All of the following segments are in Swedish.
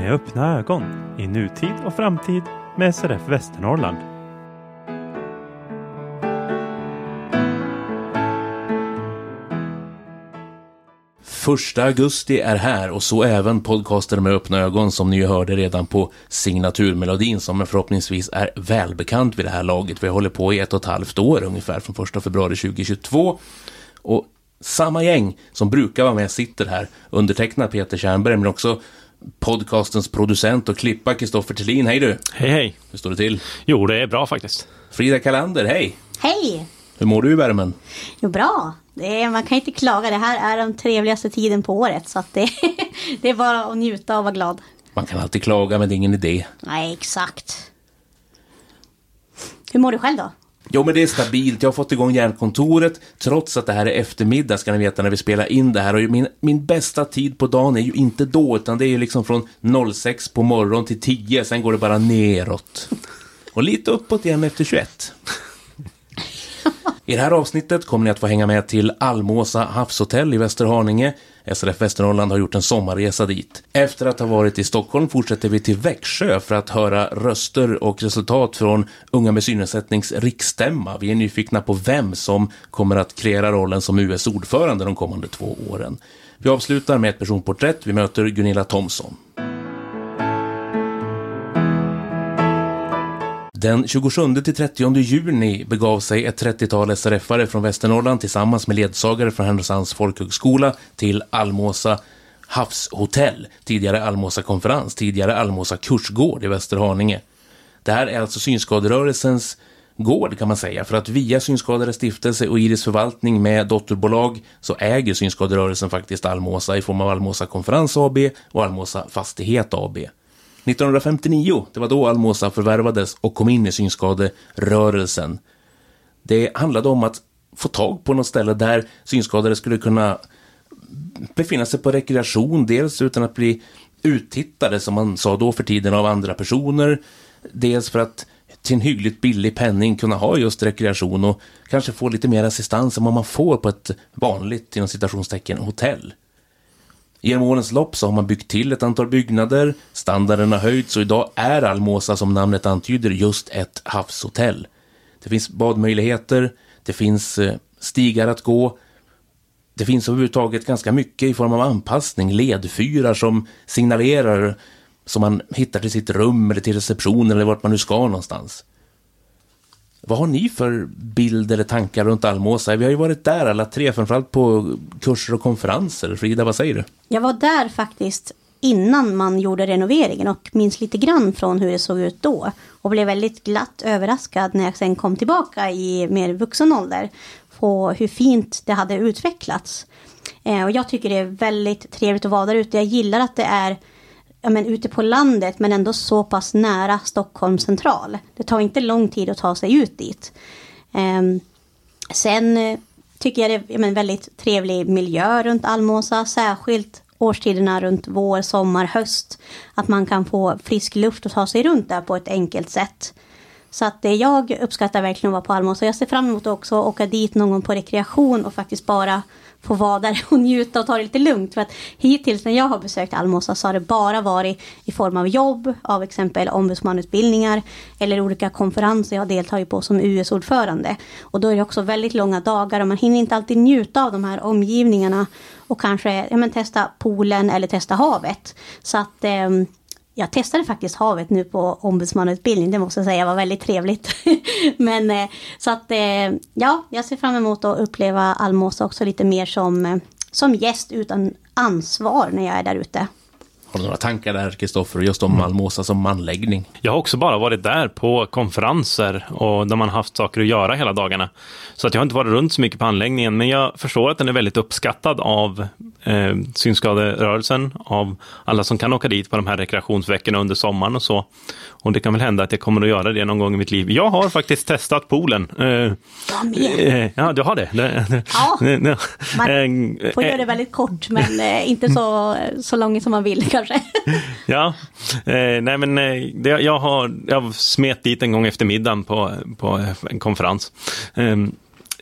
Med öppna ögon i nutid och framtid med SRF Västernorrland. Första augusti är här och så även podcasten med öppna ögon som ni hörde redan på signaturmelodin som förhoppningsvis är välbekant vid det här laget. Vi håller på i ett och ett halvt år ungefär från första februari 2022. Och samma gäng som brukar vara med sitter här, undertecknad Peter Tjernberg men också podcastens producent och klippa Kristoffer Thelin. Hej du! Hej hej! Hur står det till? Jo, det är bra faktiskt. Frida Kalander, hej! Hej! Hur mår du i värmen? Jo, bra. Det är, man kan inte klaga. Det här är den trevligaste tiden på året. Så att det, det är bara att njuta och vara glad. Man kan alltid klaga, men det är ingen idé. Nej, exakt. Hur mår du själv då? Jo, men det är stabilt. Jag har fått igång järnkontoret, trots att det här är eftermiddag, ska ni veta, när vi spelar in det här. Och min, min bästa tid på dagen är ju inte då, utan det är ju liksom från 06 på morgon till 10, sen går det bara neråt. Och lite uppåt igen efter 21. I det här avsnittet kommer ni att få hänga med till Almåsa havshotell i Västerhaninge. SRF Västernorrland har gjort en sommarresa dit. Efter att ha varit i Stockholm fortsätter vi till Växjö för att höra röster och resultat från Unga med synnedsättnings riksstämma. Vi är nyfikna på vem som kommer att kreera rollen som US ordförande de kommande två åren. Vi avslutar med ett personporträtt. Vi möter Gunilla Thomsson. Den 27-30 juni begav sig ett 30-tal SRF-are från Västernorrland tillsammans med ledsagare från Härnösands folkhögskola till Almåsa havshotell, tidigare Almåsa konferens, tidigare Almåsa kursgård i Västerhaninge. Det här är alltså synskaderörelsens gård kan man säga, för att via Synskadades stiftelse och Iris förvaltning med dotterbolag så äger Synskaderörelsen faktiskt Almåsa i form av Almåsa konferens AB och Almåsa fastighet AB. 1959, det var då Almosa förvärvades och kom in i synskaderörelsen. Det handlade om att få tag på något ställe där synskadade skulle kunna befinna sig på rekreation, dels utan att bli uttittade, som man sa då för tiden, av andra personer, dels för att till en hyggligt billig penning kunna ha just rekreation och kanske få lite mer assistans än vad man får på ett vanligt, inom citationstecken, hotell. Genom årens lopp så har man byggt till ett antal byggnader, standarden har höjts och idag är Almåsa som namnet antyder just ett havshotell. Det finns badmöjligheter, det finns eh, stigar att gå, det finns överhuvudtaget ganska mycket i form av anpassning, ledfyrar som signalerar som man hittar till sitt rum eller till receptionen eller vart man nu ska någonstans. Vad har ni för bild eller tankar runt Almåsa? Vi har ju varit där alla tre, framförallt på kurser och konferenser. Frida, vad säger du? Jag var där faktiskt innan man gjorde renoveringen och minns lite grann från hur det såg ut då. Och blev väldigt glatt överraskad när jag sen kom tillbaka i mer vuxen ålder på hur fint det hade utvecklats. Eh, och jag tycker det är väldigt trevligt att vara där ute. Jag gillar att det är ja, men ute på landet men ändå så pass nära Stockholm central. Det tar inte lång tid att ta sig ut dit. Ehm, eh, sen tycker jag det är en väldigt trevlig miljö runt Almåsa, särskilt årstiderna runt vår, sommar, höst. Att man kan få frisk luft och ta sig runt där på ett enkelt sätt. Så att det jag uppskattar verkligen att vara på Almåsa. Jag ser fram emot också att åka dit någon gång på rekreation och faktiskt bara få vara där och njuta och ta det lite lugnt. För att hittills när jag har besökt Almåsa så har det bara varit i form av jobb, av exempel ombudsmanutbildningar eller olika konferenser jag deltagit på som US-ordförande. Och då är det också väldigt långa dagar och man hinner inte alltid njuta av de här omgivningarna och kanske ja, men, testa poolen eller testa havet. Så att eh, jag testade faktiskt havet nu på ombudsmannautbildning, det måste jag säga var väldigt trevligt. Men eh, så att eh, ja, jag ser fram emot att uppleva Almåsa också lite mer som, eh, som gäst utan ansvar när jag är där ute. Har du några tankar där, Kristoffer, just om Almåsa som anläggning? Jag har också bara varit där på konferenser och där man haft saker att göra hela dagarna. Så att jag har inte varit runt så mycket på anläggningen, men jag förstår att den är väldigt uppskattad av eh, synskaderörelsen, av alla som kan åka dit på de här rekreationsveckorna under sommaren och så. Och det kan väl hända att jag kommer att göra det någon gång i mitt liv. Jag har faktiskt testat poolen. Eh, eh, ja, du har det? Ja, det- man eh, får göra det väldigt kort men eh, inte så, så långt som man vill kanske. Ja, eh, nej men eh, det, jag har jag smet dit en gång efter middagen på, på en konferens. Eh,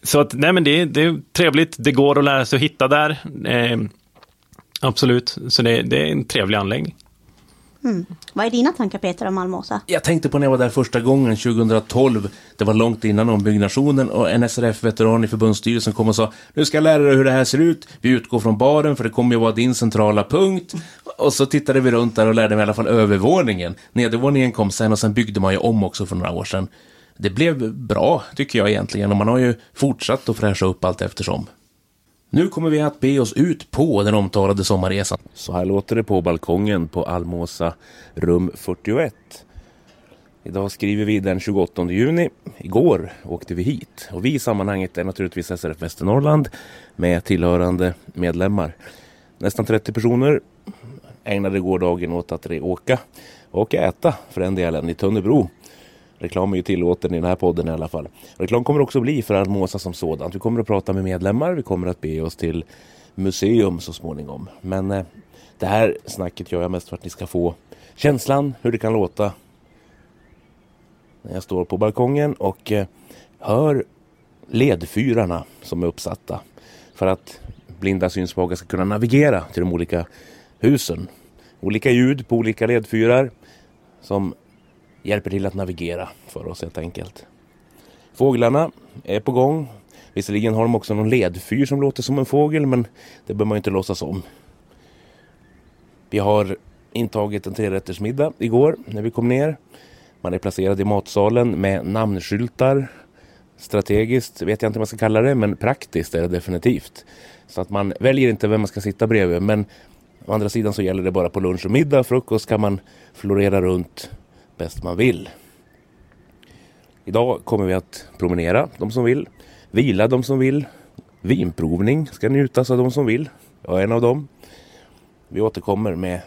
så att, nej men det, det är trevligt, det går att lära sig att hitta där. Eh, absolut, så det, det är en trevlig anläggning. Mm. Vad är dina tankar Peter om Almåsa? Jag tänkte på när jag var där första gången 2012. Det var långt innan ombyggnationen och en SRF-veteran i förbundsstyrelsen kom och sa Nu ska jag lära dig hur det här ser ut. Vi utgår från baren för det kommer ju vara din centrala punkt. Och så tittade vi runt där och lärde mig i alla fall övervåningen. Nedervåningen kom sen och sen byggde man ju om också för några år sedan. Det blev bra, tycker jag egentligen, och man har ju fortsatt att fräscha upp allt eftersom. Nu kommer vi att be oss ut på den omtalade sommarresan. Så här låter det på balkongen på Almåsa rum 41. Idag skriver vi den 28 juni. Igår åkte vi hit och vi i sammanhanget är naturligtvis SRF Västernorrland med tillhörande medlemmar. Nästan 30 personer ägnade gårdagen åt att åka och äta för den delen i Tönnebro. Reklam är ju tillåten i den här podden i alla fall. Reklam kommer också bli för Almosa som sådant. Vi kommer att prata med medlemmar, vi kommer att be oss till museum så småningom. Men eh, det här snacket gör jag mest för att ni ska få känslan hur det kan låta när jag står på balkongen och eh, hör ledfyrarna som är uppsatta för att blinda synsvaga ska kunna navigera till de olika husen. Olika ljud på olika ledfyrar som hjälper till att navigera för oss helt enkelt. Fåglarna är på gång. Visserligen har de också någon ledfyr som låter som en fågel men det behöver man inte låtsas om. Vi har intagit en trerättersmiddag igår när vi kom ner. Man är placerad i matsalen med namnskyltar. Strategiskt vet jag inte vad man ska kalla det men praktiskt är det definitivt. Så att man väljer inte vem man ska sitta bredvid men å andra sidan så gäller det bara på lunch och middag. Frukost kan man florera runt bäst man vill. Idag kommer vi att promenera, de som vill. Vila, de som vill. Vinprovning ska njutas av de som vill. Jag är en av dem. Vi återkommer med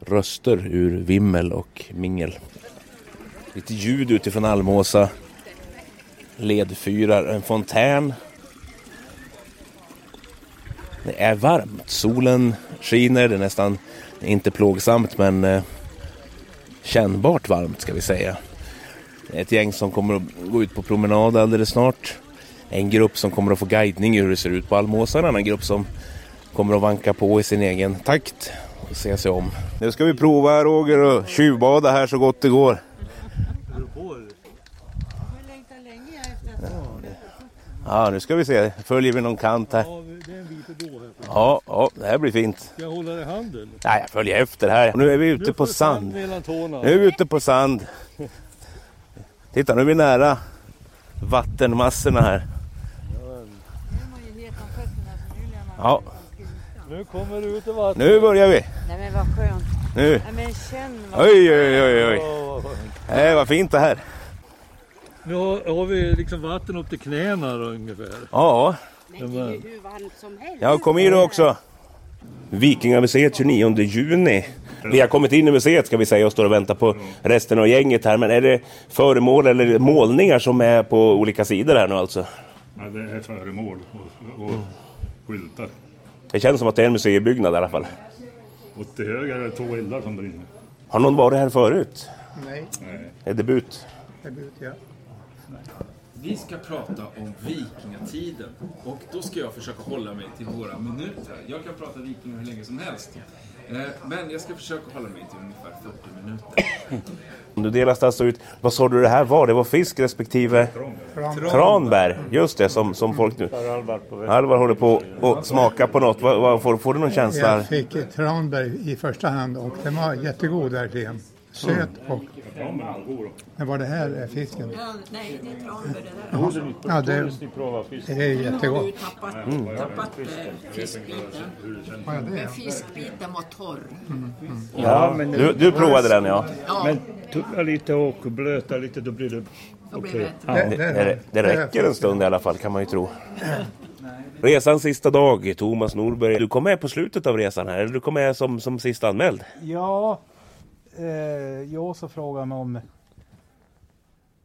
röster ur vimmel och mingel. Lite ljud utifrån Almåsa. Ledfyrar, en fontän. Det är varmt. Solen skiner. Det är nästan inte plågsamt men eh, kännbart varmt ska vi säga. Ett gäng som kommer att gå ut på promenad alldeles snart. En grupp som kommer att få guidning i hur det ser ut på Almåsa. En annan grupp som kommer att vanka på i sin egen takt och se sig om. Nu ska vi prova Roger och tjuvbada här så gott det går. Ja, nu ska vi se. Följer vi någon kant här. Ja, ja, det här blir fint. Ska jag hålla dig i handen? Nej, jag följer efter här. Nu är vi ute på sand. Nu är vi ute på sand. Titta, nu är vi nära vattenmassorna här. Ja. Nu kommer du ut i vattnet. Nu börjar vi. Nej men vad skönt. Nu. Nej, men känn vad... Oj, oj, oj, oj. Det var fint det här. Nu har, har vi liksom vatten upp till knäna då, ungefär. Ja. Men det är ju hur varmt som helst. Ja, kom in du också. Vikingamuseet 29 juni. Vi har kommit in i museet ska vi säga och står och väntar på resten av gänget här. Men är det föremål eller målningar som är på olika sidor här nu alltså? Ja, det är föremål och, och skyltar. Det känns som att det är en museibyggnad i alla fall. Och till höger är det två eldar som brinner. Har någon varit här förut? Nej, Är debut? debut ja. Vi ska prata om vikingatiden och då ska jag försöka hålla mig till våra minuter. Jag kan prata vikingar hur länge som helst. Eh, Men jag ska försöka hålla mig till ungefär 40 minuter. Du delas alltså ut, vad sa du det här var? Det var fisk respektive tranbär. Just det, som, som folk nu... Alvar håller på och smaka på något. Vad, vad, får, får du någon känsla? Jag fick tranbär i första hand och den var jättegod verkligen. Söt och... Men var det här är fisken? Nej, det är tranbär det där. Ja, det, det är jättegott. Tappat, tappat eh, fiskbiten. Ja, det Men är. fiskbiten var torr. Ja, men Du, du provade den ja. Ja, Men tugga lite och blöta lite, då blir det då blir okej. det Det, det räcker en stund i alla fall kan man ju tro. Resans sista dag, Thomas Norberg. Du kom med på slutet av resan här, eller du kom med som, som sist anmäld? Ja, eh, jag så frågade mig om,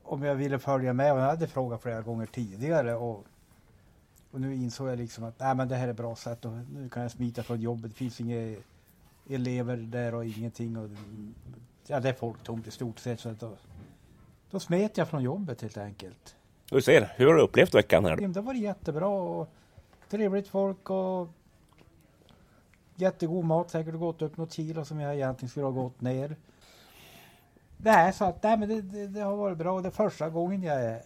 om jag ville följa med. Och jag hade frågat flera gånger tidigare. Och, och nu insåg jag liksom att nej, men det här är ett bra sätt. Och nu kan jag smita från jobbet. Det finns inga elever där och ingenting. Och, ja, det är folktomt i stort sett. Så att då, då smet jag från jobbet helt enkelt. Du ser, hur har du upplevt veckan här? Det var jättebra och trevligt folk och jättegod mat, säkert gått upp något kilo som jag egentligen skulle ha gått ner. Nej, så att nej, men det, det, det har varit bra. Det är första gången jag är,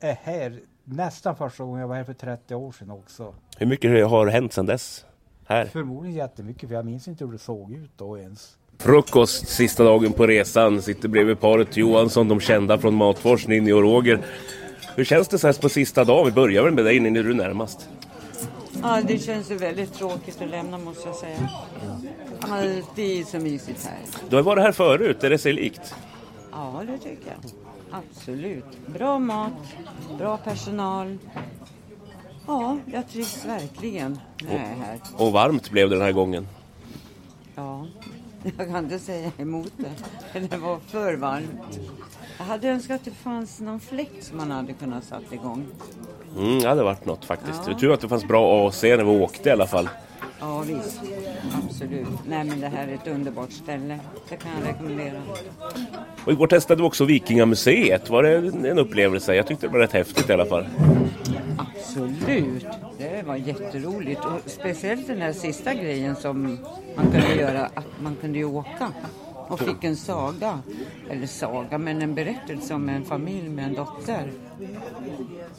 är här. Nästan första gången jag var här för 30 år sedan också. Hur mycket har hänt sedan dess? Här? Förmodligen jättemycket för jag minns inte hur det såg ut då ens. Frukost sista dagen på resan. Sitter bredvid paret Johansson, de kända från Matfors, Ninni och Roger. Hur känns det så här på sista dagen? Vi börjar väl med dig Ninni, du är närmast. Ja, det känns ju väldigt tråkigt att lämna måste jag säga. Alltid så mysigt här. Du har varit här förut, är det sig likt? Ja, det tycker jag. Absolut. Bra mat, bra personal. Ja, jag trivs verkligen när jag är här. Och varmt blev det den här gången. Ja, jag kan inte säga emot det. Det var för varmt. Jag hade önskat att det fanns någon fläkt som man hade kunnat sätta igång. Mm, det hade varit något faktiskt. Ja. Tur att det fanns bra AC när vi åkte i alla fall. Ja, visst. Absolut. Nej, men det här är ett underbart ställe. Det kan jag rekommendera. Och igår testade vi också Vikingamuseet. Var det en upplevelse? Jag tyckte det var rätt häftigt i alla fall. Absolut. Det var jätteroligt. Och speciellt den här sista grejen som man kunde göra, att man kunde ju åka och fick en saga. Eller saga, men en berättelse om en familj med en dotter.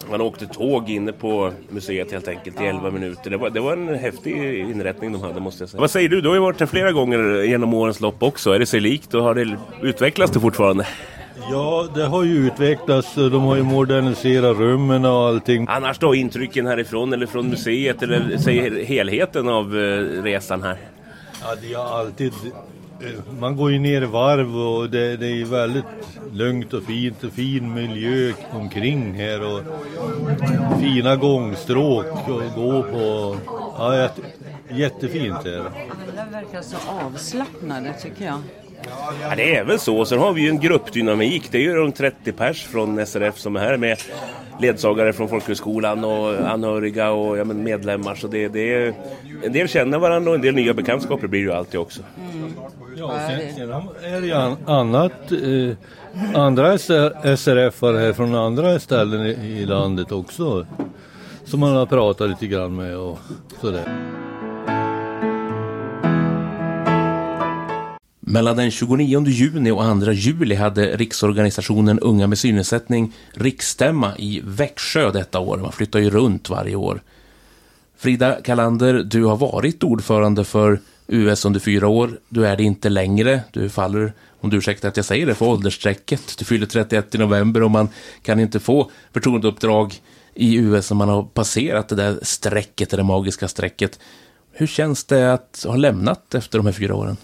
Man åkte tåg inne på museet helt enkelt i 11 minuter. Det var, det var en häftig inrättning de hade måste jag säga. Vad säger du? Du har ju varit här flera gånger genom årens lopp också. Är det sig likt och har det utvecklats det fortfarande? Ja, det har ju utvecklats. De har ju moderniserat rummen och allting. Annars då intrycken härifrån eller från museet eller säg helheten av eh, resan här? Ja, det är alltid... eh, Man går ju ner i varv och det, det är ju väldigt lugnt och fint och fin miljö omkring här och fina gångstråk att gå på. Ja, jätte, jättefint är det. Alla verkar så avslappnade tycker jag. Ja, det är väl så. Sen har vi ju en gruppdynamik. Det är ju runt 30 pers från SRF som är här med ledsagare från folkhögskolan och anhöriga och ja, men medlemmar. Så det, det är, en del känner varandra och en del nya bekantskaper blir det ju alltid också. Ja, sen, sen är det ju an, annat, eh, andra SRF här från andra ställen i, i landet också. Som man har pratat lite grann med och sådär. Mellan den 29 juni och 2 juli hade Riksorganisationen Unga med synnedsättning riksstämma i Växjö detta år. Man flyttar ju runt varje år. Frida Kalander, du har varit ordförande för US under fyra år. Du är det inte längre. Du faller, om du ursäktar att jag säger det, för åldersstrecket. Du fyller 31 i november och man kan inte få förtroendeuppdrag i US när man har passerat det där strecket, det magiska strecket. Hur känns det att ha lämnat efter de här fyra åren?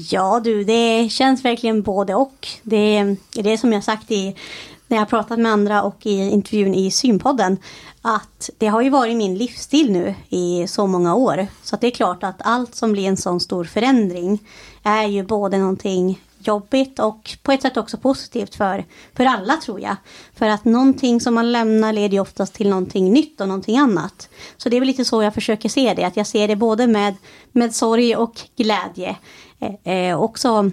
Ja du, det känns verkligen både och. Det är det som jag sagt i, när jag har pratat med andra och i intervjun i Synpodden. Att det har ju varit min livsstil nu i så många år. Så att det är klart att allt som blir en sån stor förändring är ju både någonting jobbigt och på ett sätt också positivt för, för alla tror jag. För att någonting som man lämnar leder ju oftast till någonting nytt och någonting annat. Så det är väl lite så jag försöker se det, att jag ser det både med, med sorg och glädje. Eh, eh, också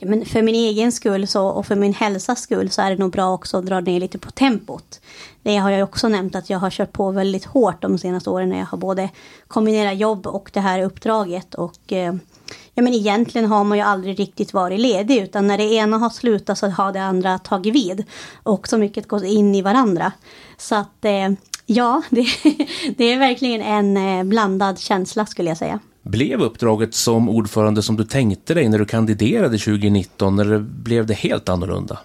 men för min egen skull så, och för min hälsas skull så är det nog bra också att dra ner lite på tempot. Det har jag också nämnt att jag har kört på väldigt hårt de senaste åren när jag har både kombinerat jobb och det här uppdraget. Och eh, ja, men egentligen har man ju aldrig riktigt varit ledig utan när det ena har slutat så har det andra tagit vid. Och så mycket går in i varandra. Så att eh, ja, det, det är verkligen en eh, blandad känsla skulle jag säga. Blev uppdraget som ordförande som du tänkte dig när du kandiderade 2019 eller blev det helt annorlunda?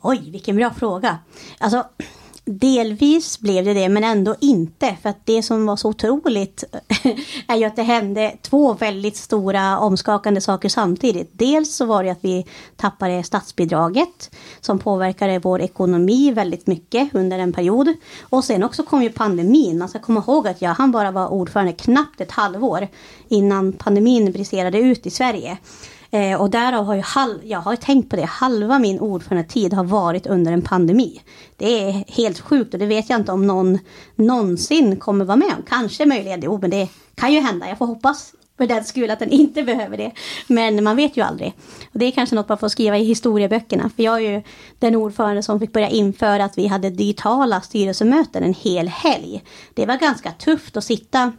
Oj, vilken bra fråga. Alltså, delvis blev det det, men ändå inte. För att det som var så otroligt är ju att det hände två väldigt stora omskakande saker samtidigt. Dels så var det att vi tappade statsbidraget som påverkade vår ekonomi väldigt mycket under en period. Och sen också kom ju pandemin. Man ska komma ihåg att jag han bara var ordförande knappt ett halvår innan pandemin briserade ut i Sverige. Eh, och därav har ju halv, jag har tänkt på det, halva min ordförandetid har varit under en pandemi. Det är helt sjukt och det vet jag inte om någon någonsin kommer vara med om. Kanske möjligen, jo men det kan ju hända. Jag får hoppas för den skull att den inte behöver det. Men man vet ju aldrig. Och det är kanske något man får skriva i historieböckerna. För jag är ju den ordförande som fick börja införa att vi hade digitala styrelsemöten en hel helg. Det var ganska tufft att sitta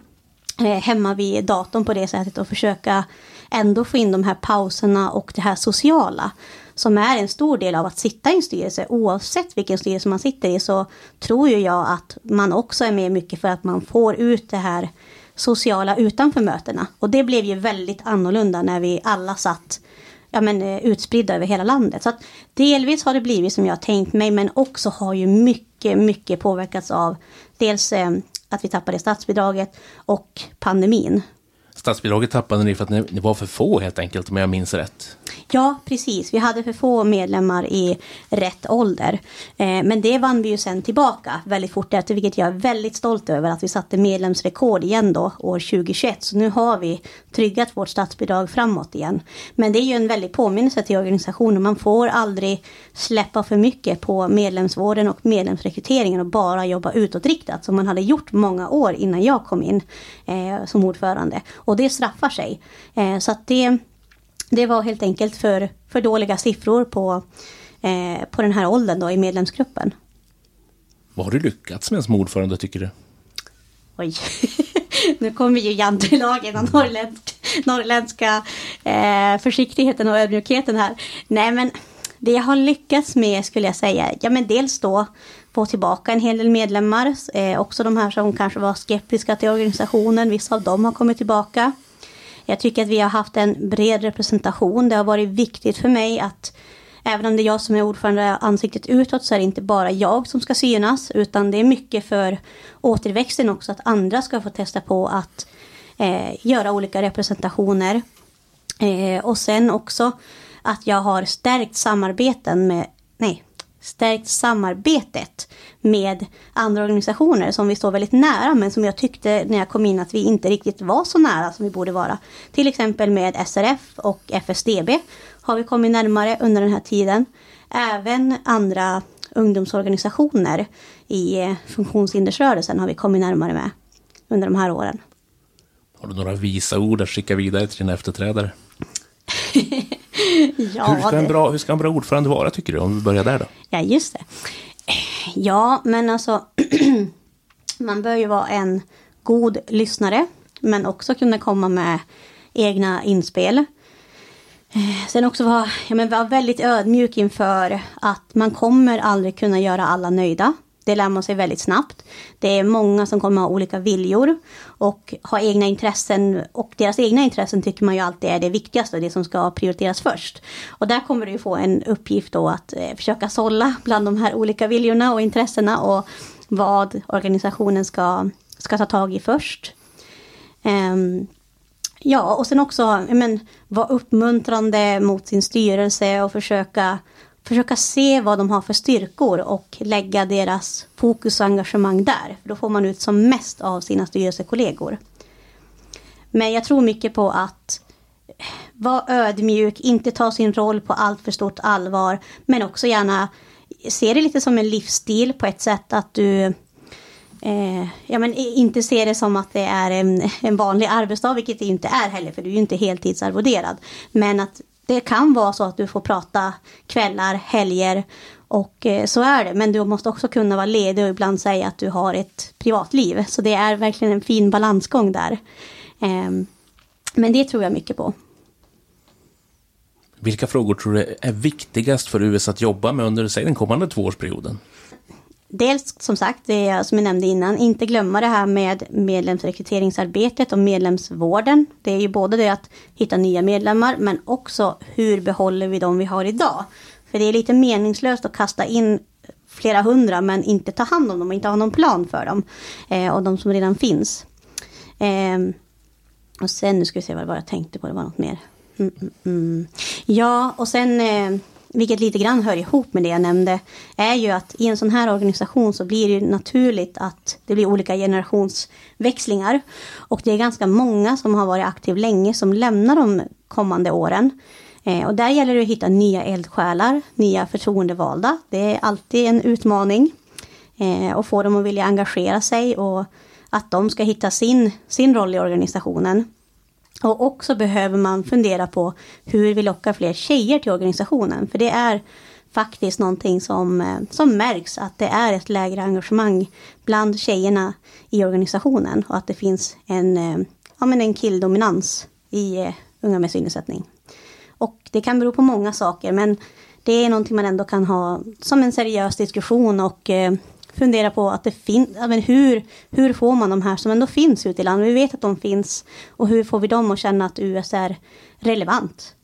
eh, hemma vid datorn på det sättet och försöka ändå få in de här pauserna och det här sociala som är en stor del av att sitta i en styrelse. Oavsett vilken styrelse man sitter i så tror ju jag att man också är med mycket för att man får ut det här sociala utanför mötena. Och det blev ju väldigt annorlunda när vi alla satt ja, men, eh, utspridda över hela landet. Så att delvis har det blivit som jag har tänkt mig men också har ju mycket, mycket påverkats av dels eh, att vi tappade statsbidraget och pandemin. Statsbidraget tappade ni för att ni var för få helt enkelt om jag minns rätt. Ja, precis. Vi hade för få medlemmar i rätt ålder. Eh, men det vann vi ju sen tillbaka väldigt fort efter, vilket jag är väldigt stolt över att vi satte medlemsrekord igen då år 2021. Så nu har vi tryggat vårt statsbidrag framåt igen. Men det är ju en väldig påminnelse till organisationen. Man får aldrig släppa för mycket på medlemsvården och medlemsrekryteringen och bara jobba utåtriktat som man hade gjort många år innan jag kom in eh, som ordförande. Och det straffar sig. Eh, så att det det var helt enkelt för, för dåliga siffror på, eh, på den här åldern då i medlemsgruppen. Vad har du lyckats med som ordförande tycker du? Oj, nu kommer ju jantelagen och norrländsk, norrländska eh, försiktigheten och ödmjukheten här. Nej men det jag har lyckats med skulle jag säga, ja men dels då få tillbaka en hel del medlemmar, eh, också de här som kanske var skeptiska till organisationen, vissa av dem har kommit tillbaka. Jag tycker att vi har haft en bred representation. Det har varit viktigt för mig att även om det är jag som är ordförande ansiktet utåt så är det inte bara jag som ska synas utan det är mycket för återväxten också att andra ska få testa på att eh, göra olika representationer. Eh, och sen också att jag har stärkt samarbeten med, nej, stärkt samarbetet med andra organisationer som vi står väldigt nära men som jag tyckte när jag kom in att vi inte riktigt var så nära som vi borde vara. Till exempel med SRF och FSDB har vi kommit närmare under den här tiden. Även andra ungdomsorganisationer i funktionshindersrörelsen har vi kommit närmare med under de här åren. Har du några visa ord att skicka vidare till dina efterträdare? ja, hur, ska en bra, hur ska en bra ordförande vara tycker du? Om vi börjar där då. Ja, just det. Ja, men alltså man bör ju vara en god lyssnare men också kunna komma med egna inspel. Eh, sen också vara, ja, men vara väldigt ödmjuk inför att man kommer aldrig kunna göra alla nöjda. Det lär man sig väldigt snabbt. Det är många som kommer ha olika viljor och ha egna intressen och deras egna intressen tycker man ju alltid är det viktigaste, det som ska prioriteras först. Och där kommer du få en uppgift då att eh, försöka sålla bland de här olika viljorna och intressena och vad organisationen ska, ska ta tag i först. Um, ja, och sen också men, vara uppmuntrande mot sin styrelse och försöka försöka se vad de har för styrkor och lägga deras fokus och engagemang där. För då får man ut som mest av sina styrelsekollegor. Men jag tror mycket på att eh, vara ödmjuk, inte ta sin roll på allt för stort allvar, men också gärna se det lite som en livsstil på ett sätt att du eh, ja, men inte se det som att det är en, en vanlig arbetsdag, vilket det inte är heller, för du är ju inte heltidsarvoderad. Men att det kan vara så att du får prata kvällar, helger och eh, så är det. Men du måste också kunna vara ledig och ibland säga att du har ett privatliv. Så det är verkligen en fin balansgång där. Ehm, men det tror jag mycket på. Vilka frågor tror du är viktigast för US att jobba med under säg, den kommande tvåårsperioden? Dels som sagt, det som jag nämnde innan, inte glömma det här med medlemsrekryteringsarbetet och medlemsvården. Det är ju både det att hitta nya medlemmar men också hur behåller vi de vi har idag. För det är lite meningslöst att kasta in flera hundra men inte ta hand om dem och inte ha någon plan för dem. Eh, och de som redan finns. Eh, och sen, nu ska vi se vad det var jag tänkte på, det var något mer. Mm, mm, mm. Ja, och sen eh, vilket lite grann hör ihop med det jag nämnde, är ju att i en sån här organisation så blir det naturligt att det blir olika generationsväxlingar. Och det är ganska många som har varit aktiv länge som lämnar de kommande åren. Eh, och där gäller det att hitta nya eldsjälar, nya förtroendevalda. Det är alltid en utmaning. Eh, och få dem att vilja engagera sig och att de ska hitta sin, sin roll i organisationen. Och också behöver man fundera på hur vi lockar fler tjejer till organisationen. För det är faktiskt någonting som, eh, som märks att det är ett lägre engagemang bland tjejerna i organisationen och att det finns en, eh, ja, men en killdominans i eh, unga med synnedsättning. Och det kan bero på många saker men det är någonting man ändå kan ha som en seriös diskussion och fundera på att det finns, hur, hur får man de här som ändå finns ute i landet? Vi vet att de finns och hur får vi dem att känna att US är relevant?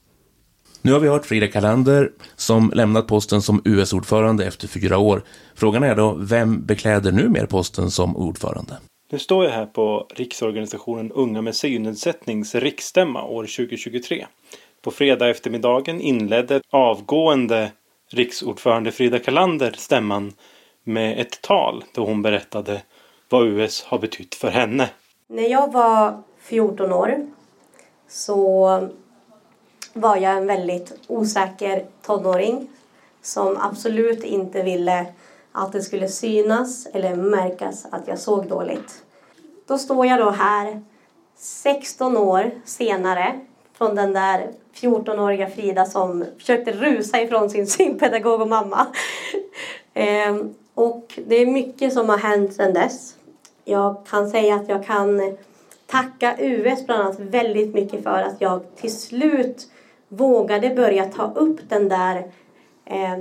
Nu har vi hört Frida Kalander som lämnat posten som US-ordförande efter fyra år. Frågan är då, vem bekläder numera posten som ordförande? Nu står jag här på Riksorganisationen Unga med synnedsättnings riksstämma år 2023. På fredag eftermiddagen inledde avgående riksordförande Frida Kalander stämman med ett tal då hon berättade vad US har betytt för henne. När jag var 14 år så var jag en väldigt osäker tonåring som absolut inte ville att det skulle synas eller märkas att jag såg dåligt. Då står jag då här 16 år senare från den där 14-åriga Frida som försökte rusa ifrån sin synpedagog och mamma. Ehm, och det är mycket som har hänt sedan dess. Jag kan säga att jag kan tacka US bland annat väldigt mycket för att jag till slut vågade börja ta upp den där eh,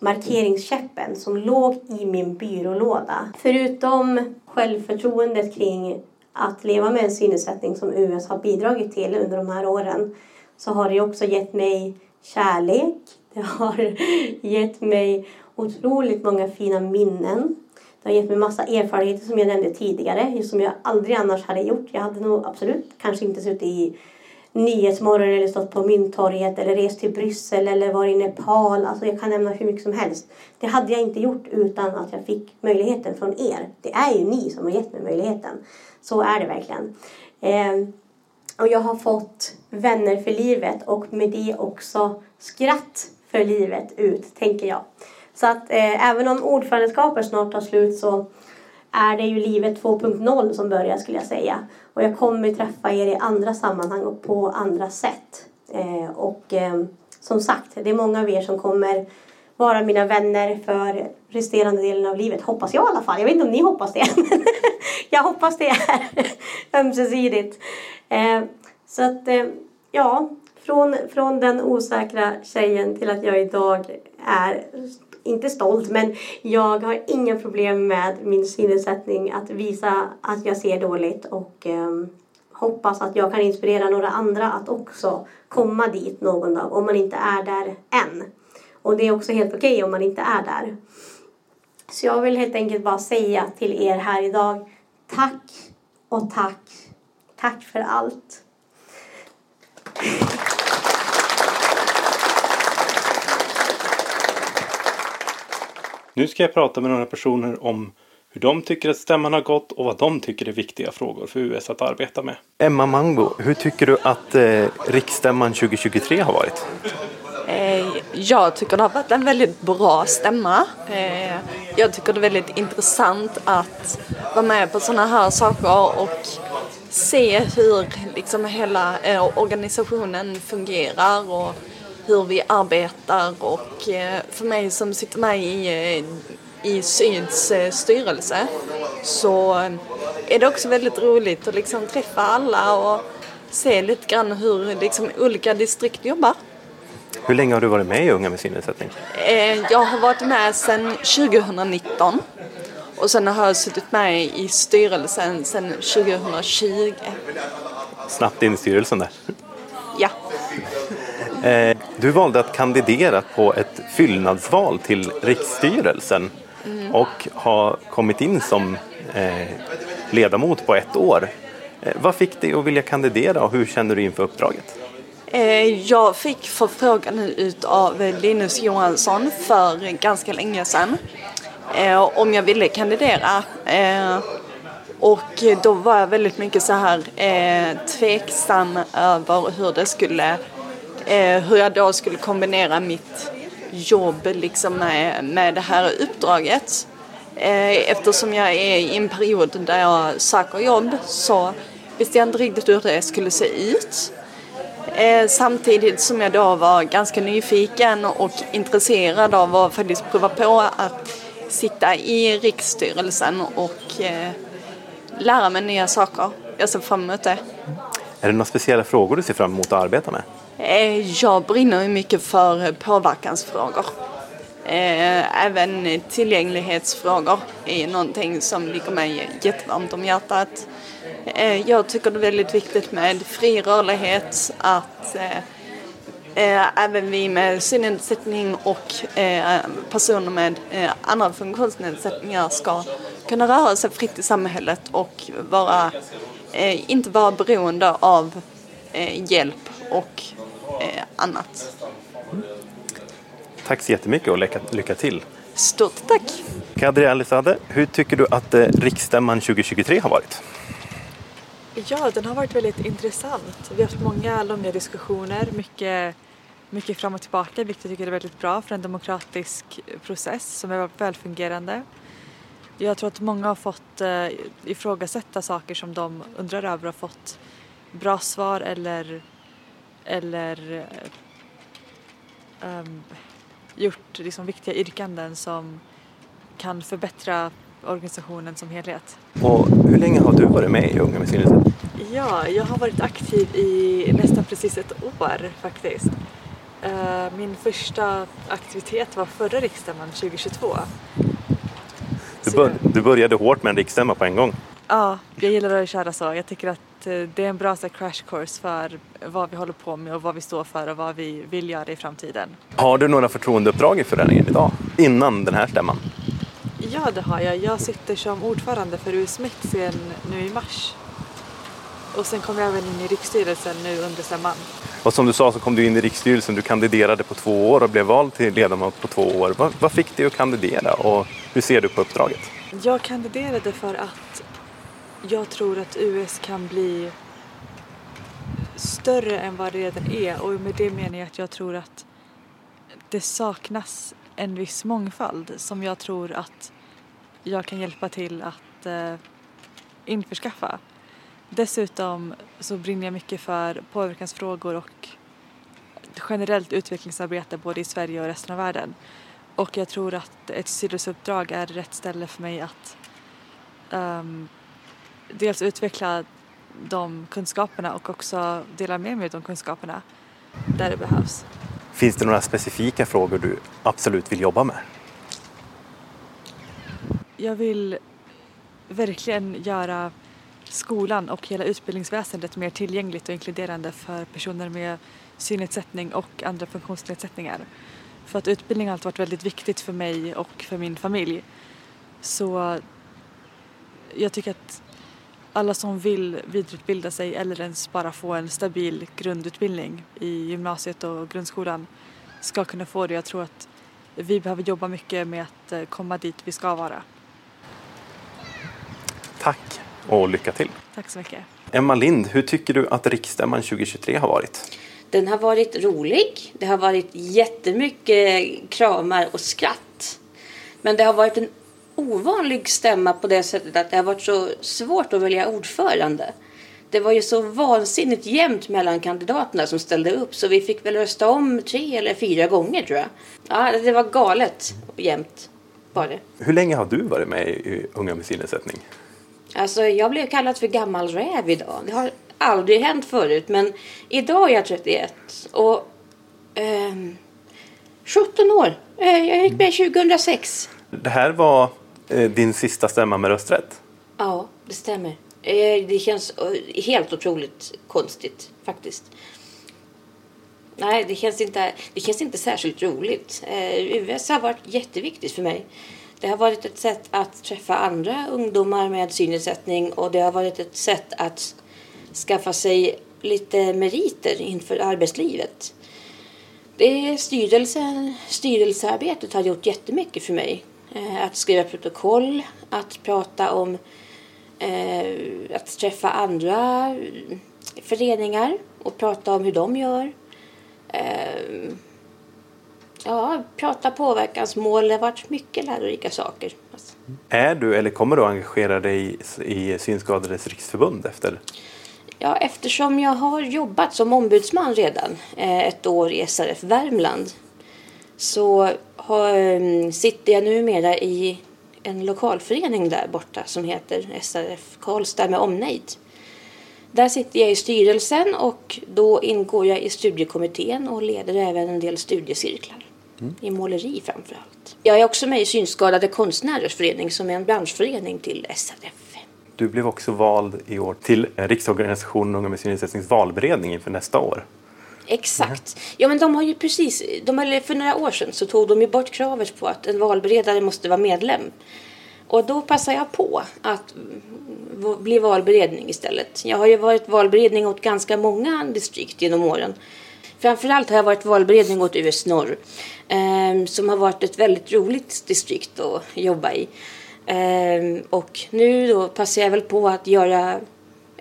markeringskäppen som låg i min byrålåda. Förutom självförtroendet kring att leva med en synnedsättning som US har bidragit till under de här åren så har det också gett mig kärlek. Det har gett mig otroligt många fina minnen. Det har gett mig massa erfarenheter som jag nämnde tidigare, som jag aldrig annars hade gjort. Jag hade nog absolut kanske inte suttit i Nyhetsmorgon eller stått på Mynttorget eller rest till Bryssel eller varit i Nepal. Alltså jag kan nämna hur mycket som helst. Det hade jag inte gjort utan att jag fick möjligheten från er. Det är ju ni som har gett mig möjligheten. Så är det verkligen. Eh, och jag har fått vänner för livet och med det också skratt för livet ut, tänker jag. Så att eh, även om ordförandeskapet snart tar slut så är det ju livet 2.0 som börjar skulle jag säga. Och jag kommer träffa er i andra sammanhang och på andra sätt. Eh, och eh, som sagt, det är många av er som kommer vara mina vänner för resterande delen av livet. Hoppas jag i alla fall. Jag vet inte om ni hoppas det. jag hoppas det är ömsesidigt. Eh, så att, eh, ja, från, från den osäkra tjejen till att jag idag är inte stolt, men jag har inga problem med min synnedsättning. att visa att jag ser dåligt och eh, hoppas att jag kan inspirera några andra att också komma dit någon dag om man inte är där än. Och det är också helt okej okay om man inte är där. Så jag vill helt enkelt bara säga till er här idag tack och tack. Tack för allt. Nu ska jag prata med några personer om hur de tycker att stämman har gått och vad de tycker är viktiga frågor för US att arbeta med. Emma Mango, hur tycker du att eh, riksstämman 2023 har varit? Eh, jag tycker det har varit en väldigt bra stämma. Eh, jag tycker det är väldigt intressant att vara med på sådana här saker och se hur liksom hela eh, organisationen fungerar och hur vi arbetar och eh, för mig som sitter med i, eh, i Syds eh, styrelse så är det också väldigt roligt att liksom träffa alla och se lite grann hur liksom olika distrikt jobbar. Hur länge har du varit med i Unga med synnedsättning? Jag har varit med sedan 2019 och sen har jag suttit med i styrelsen sedan 2020. Snabbt in i styrelsen där. Eh, du valde att kandidera på ett fyllnadsval till riksstyrelsen mm. och har kommit in som eh, ledamot på ett år. Eh, vad fick dig att vilja kandidera och hur känner du inför uppdraget? Jag fick förfrågan av Linus Johansson för ganska länge sedan om jag ville kandidera. Och då var jag väldigt mycket så här tveksam över hur det skulle eh, hur jag då skulle kombinera mitt jobb liksom med, med det här uppdraget. Eh, eftersom jag är i en period där jag söker jobb så visste jag inte riktigt hur det skulle se ut. Eh, samtidigt som jag då var ganska nyfiken och intresserad av att faktiskt prova på att sitta i riksstyrelsen och eh, lära mig nya saker. Jag ser fram emot det. Mm. Är det några speciella frågor du ser fram emot att arbeta med? Eh, jag brinner mycket för påverkansfrågor. Eh, även tillgänglighetsfrågor är någonting som ligger mig jättevarmt om hjärtat. Eh, jag tycker det är väldigt viktigt med fri rörlighet, att även vi med synnedsättning och personer med andra funktionsnedsättningar ska kunna röra sig fritt i samhället och vara, inte vara beroende av hjälp och annat. Tack så jättemycket och lycka, lycka till. Stort tack! Kadri Alizadeh, hur tycker du att eh, riksstämman 2023 har varit? Ja, den har varit väldigt intressant. Vi har haft många långa diskussioner, mycket, mycket fram och tillbaka, vilket jag tycker är väldigt bra för en demokratisk process som är välfungerande. Jag tror att många har fått eh, ifrågasätta saker som de undrar över och fått bra svar eller, eller um, gjort liksom viktiga yrkanden som kan förbättra organisationen som helhet. Och hur länge har du varit med i Unga med synnedsättning? Ja, jag har varit aktiv i nästan precis ett år faktiskt. Eh, min första aktivitet var förra riksstämman 2022. Du, bör, du började hårt med en riksstämma på en gång. Ja, jag gillar att köra så. Jag tycker att det är en bra så, crash course för vad vi håller på med och vad vi står för och vad vi vill göra i framtiden. Har du några förtroendeuppdrag i föreningen idag? Innan den här stämman? Ja, det har jag. Jag sitter som ordförande för USMIT sen nu i mars. Och sen kom jag även in i riksstyrelsen nu under stämman. Och som du sa så kom du in i riksstyrelsen. Du kandiderade på två år och blev vald till ledamot på två år. Vad, vad fick dig att kandidera och hur ser du på uppdraget? Jag kandiderade för att jag tror att US kan bli större än vad det redan är och med det menar jag att jag tror att det saknas en viss mångfald som jag tror att jag kan hjälpa till att eh, införskaffa. Dessutom så brinner jag mycket för påverkansfrågor och generellt utvecklingsarbete både i Sverige och resten av världen. Och jag tror att ett styrelseuppdrag är rätt ställe för mig att um, dels utveckla de kunskaperna och också dela med mig av de kunskaperna där det behövs. Finns det några specifika frågor du absolut vill jobba med? Jag vill verkligen göra skolan och hela utbildningsväsendet mer tillgängligt och inkluderande för personer med synnedsättning och andra funktionsnedsättningar. För att utbildning har alltid varit väldigt viktigt för mig och för min familj. Så jag tycker att alla som vill vidareutbilda sig eller ens bara få en stabil grundutbildning i gymnasiet och grundskolan ska kunna få det. Jag tror att vi behöver jobba mycket med att eh, komma dit vi ska vara. Tack och lycka till. Tack så mycket. Emma Lind, hur tycker du att riksstämman 2023 har varit? Den har varit rolig. Det har varit jättemycket kramar och skratt. Men det har varit en ovanlig stämma på det sättet att det har varit så svårt att välja ordförande. Det var ju så vansinnigt jämnt mellan kandidaterna som ställde upp så vi fick väl rösta om tre eller fyra gånger tror jag. Ja, det var galet jämnt var det. Hur länge har du varit med i Unga med synnedsättning? Alltså jag blev kallad för gammal räv idag. Det har aldrig hänt förut men idag är jag 31 och eh, 17 år. Jag gick med 2006. Det här var Eh, din sista stämma med rösträtt? Ja, det stämmer. Eh, det känns eh, helt otroligt konstigt faktiskt. Nej, det känns inte, det känns inte särskilt roligt. UVS US har varit jätteviktigt för mig. Det har varit ett sätt att träffa andra ungdomar med synnedsättning och det har varit ett sätt att skaffa sig lite meriter inför arbetslivet. Det styrelse, styrelsearbetet har gjort jättemycket för mig. Eh, att skriva protokoll, att prata om eh, att träffa andra föreningar och prata om hur de gör. Eh, ja, prata påverkansmål. Det har varit mycket lärorika saker. Är du eller kommer du att engagera dig i, i Synskadades riksförbund efter? Ja, eftersom jag har jobbat som ombudsman redan eh, ett år i SRF Värmland så har, eh, sitter jag numera i en lokalförening där borta som heter SRF Karlstad med omnejd. Där sitter jag i styrelsen och då ingår jag i studiekommittén och leder även en del studiecirklar. I måleri framför allt. Jag är också med i Synskadade konstnärers förening som är en branschförening till SRF. Du blev också vald i år till Riksorganisationen Unga med synnedsättnings valberedning inför nästa år. Exakt. Ja, men de har ju precis, de, har, för några år sedan så tog de ju bort kravet på att en valberedare måste vara medlem. Och då passar jag på att bli valberedning istället. Jag har ju varit valberedning åt ganska många distrikt genom åren. Framförallt har jag varit valberedning åt US Norr. Eh, som har varit ett väldigt roligt distrikt att jobba i. Eh, och nu då passar jag väl på att göra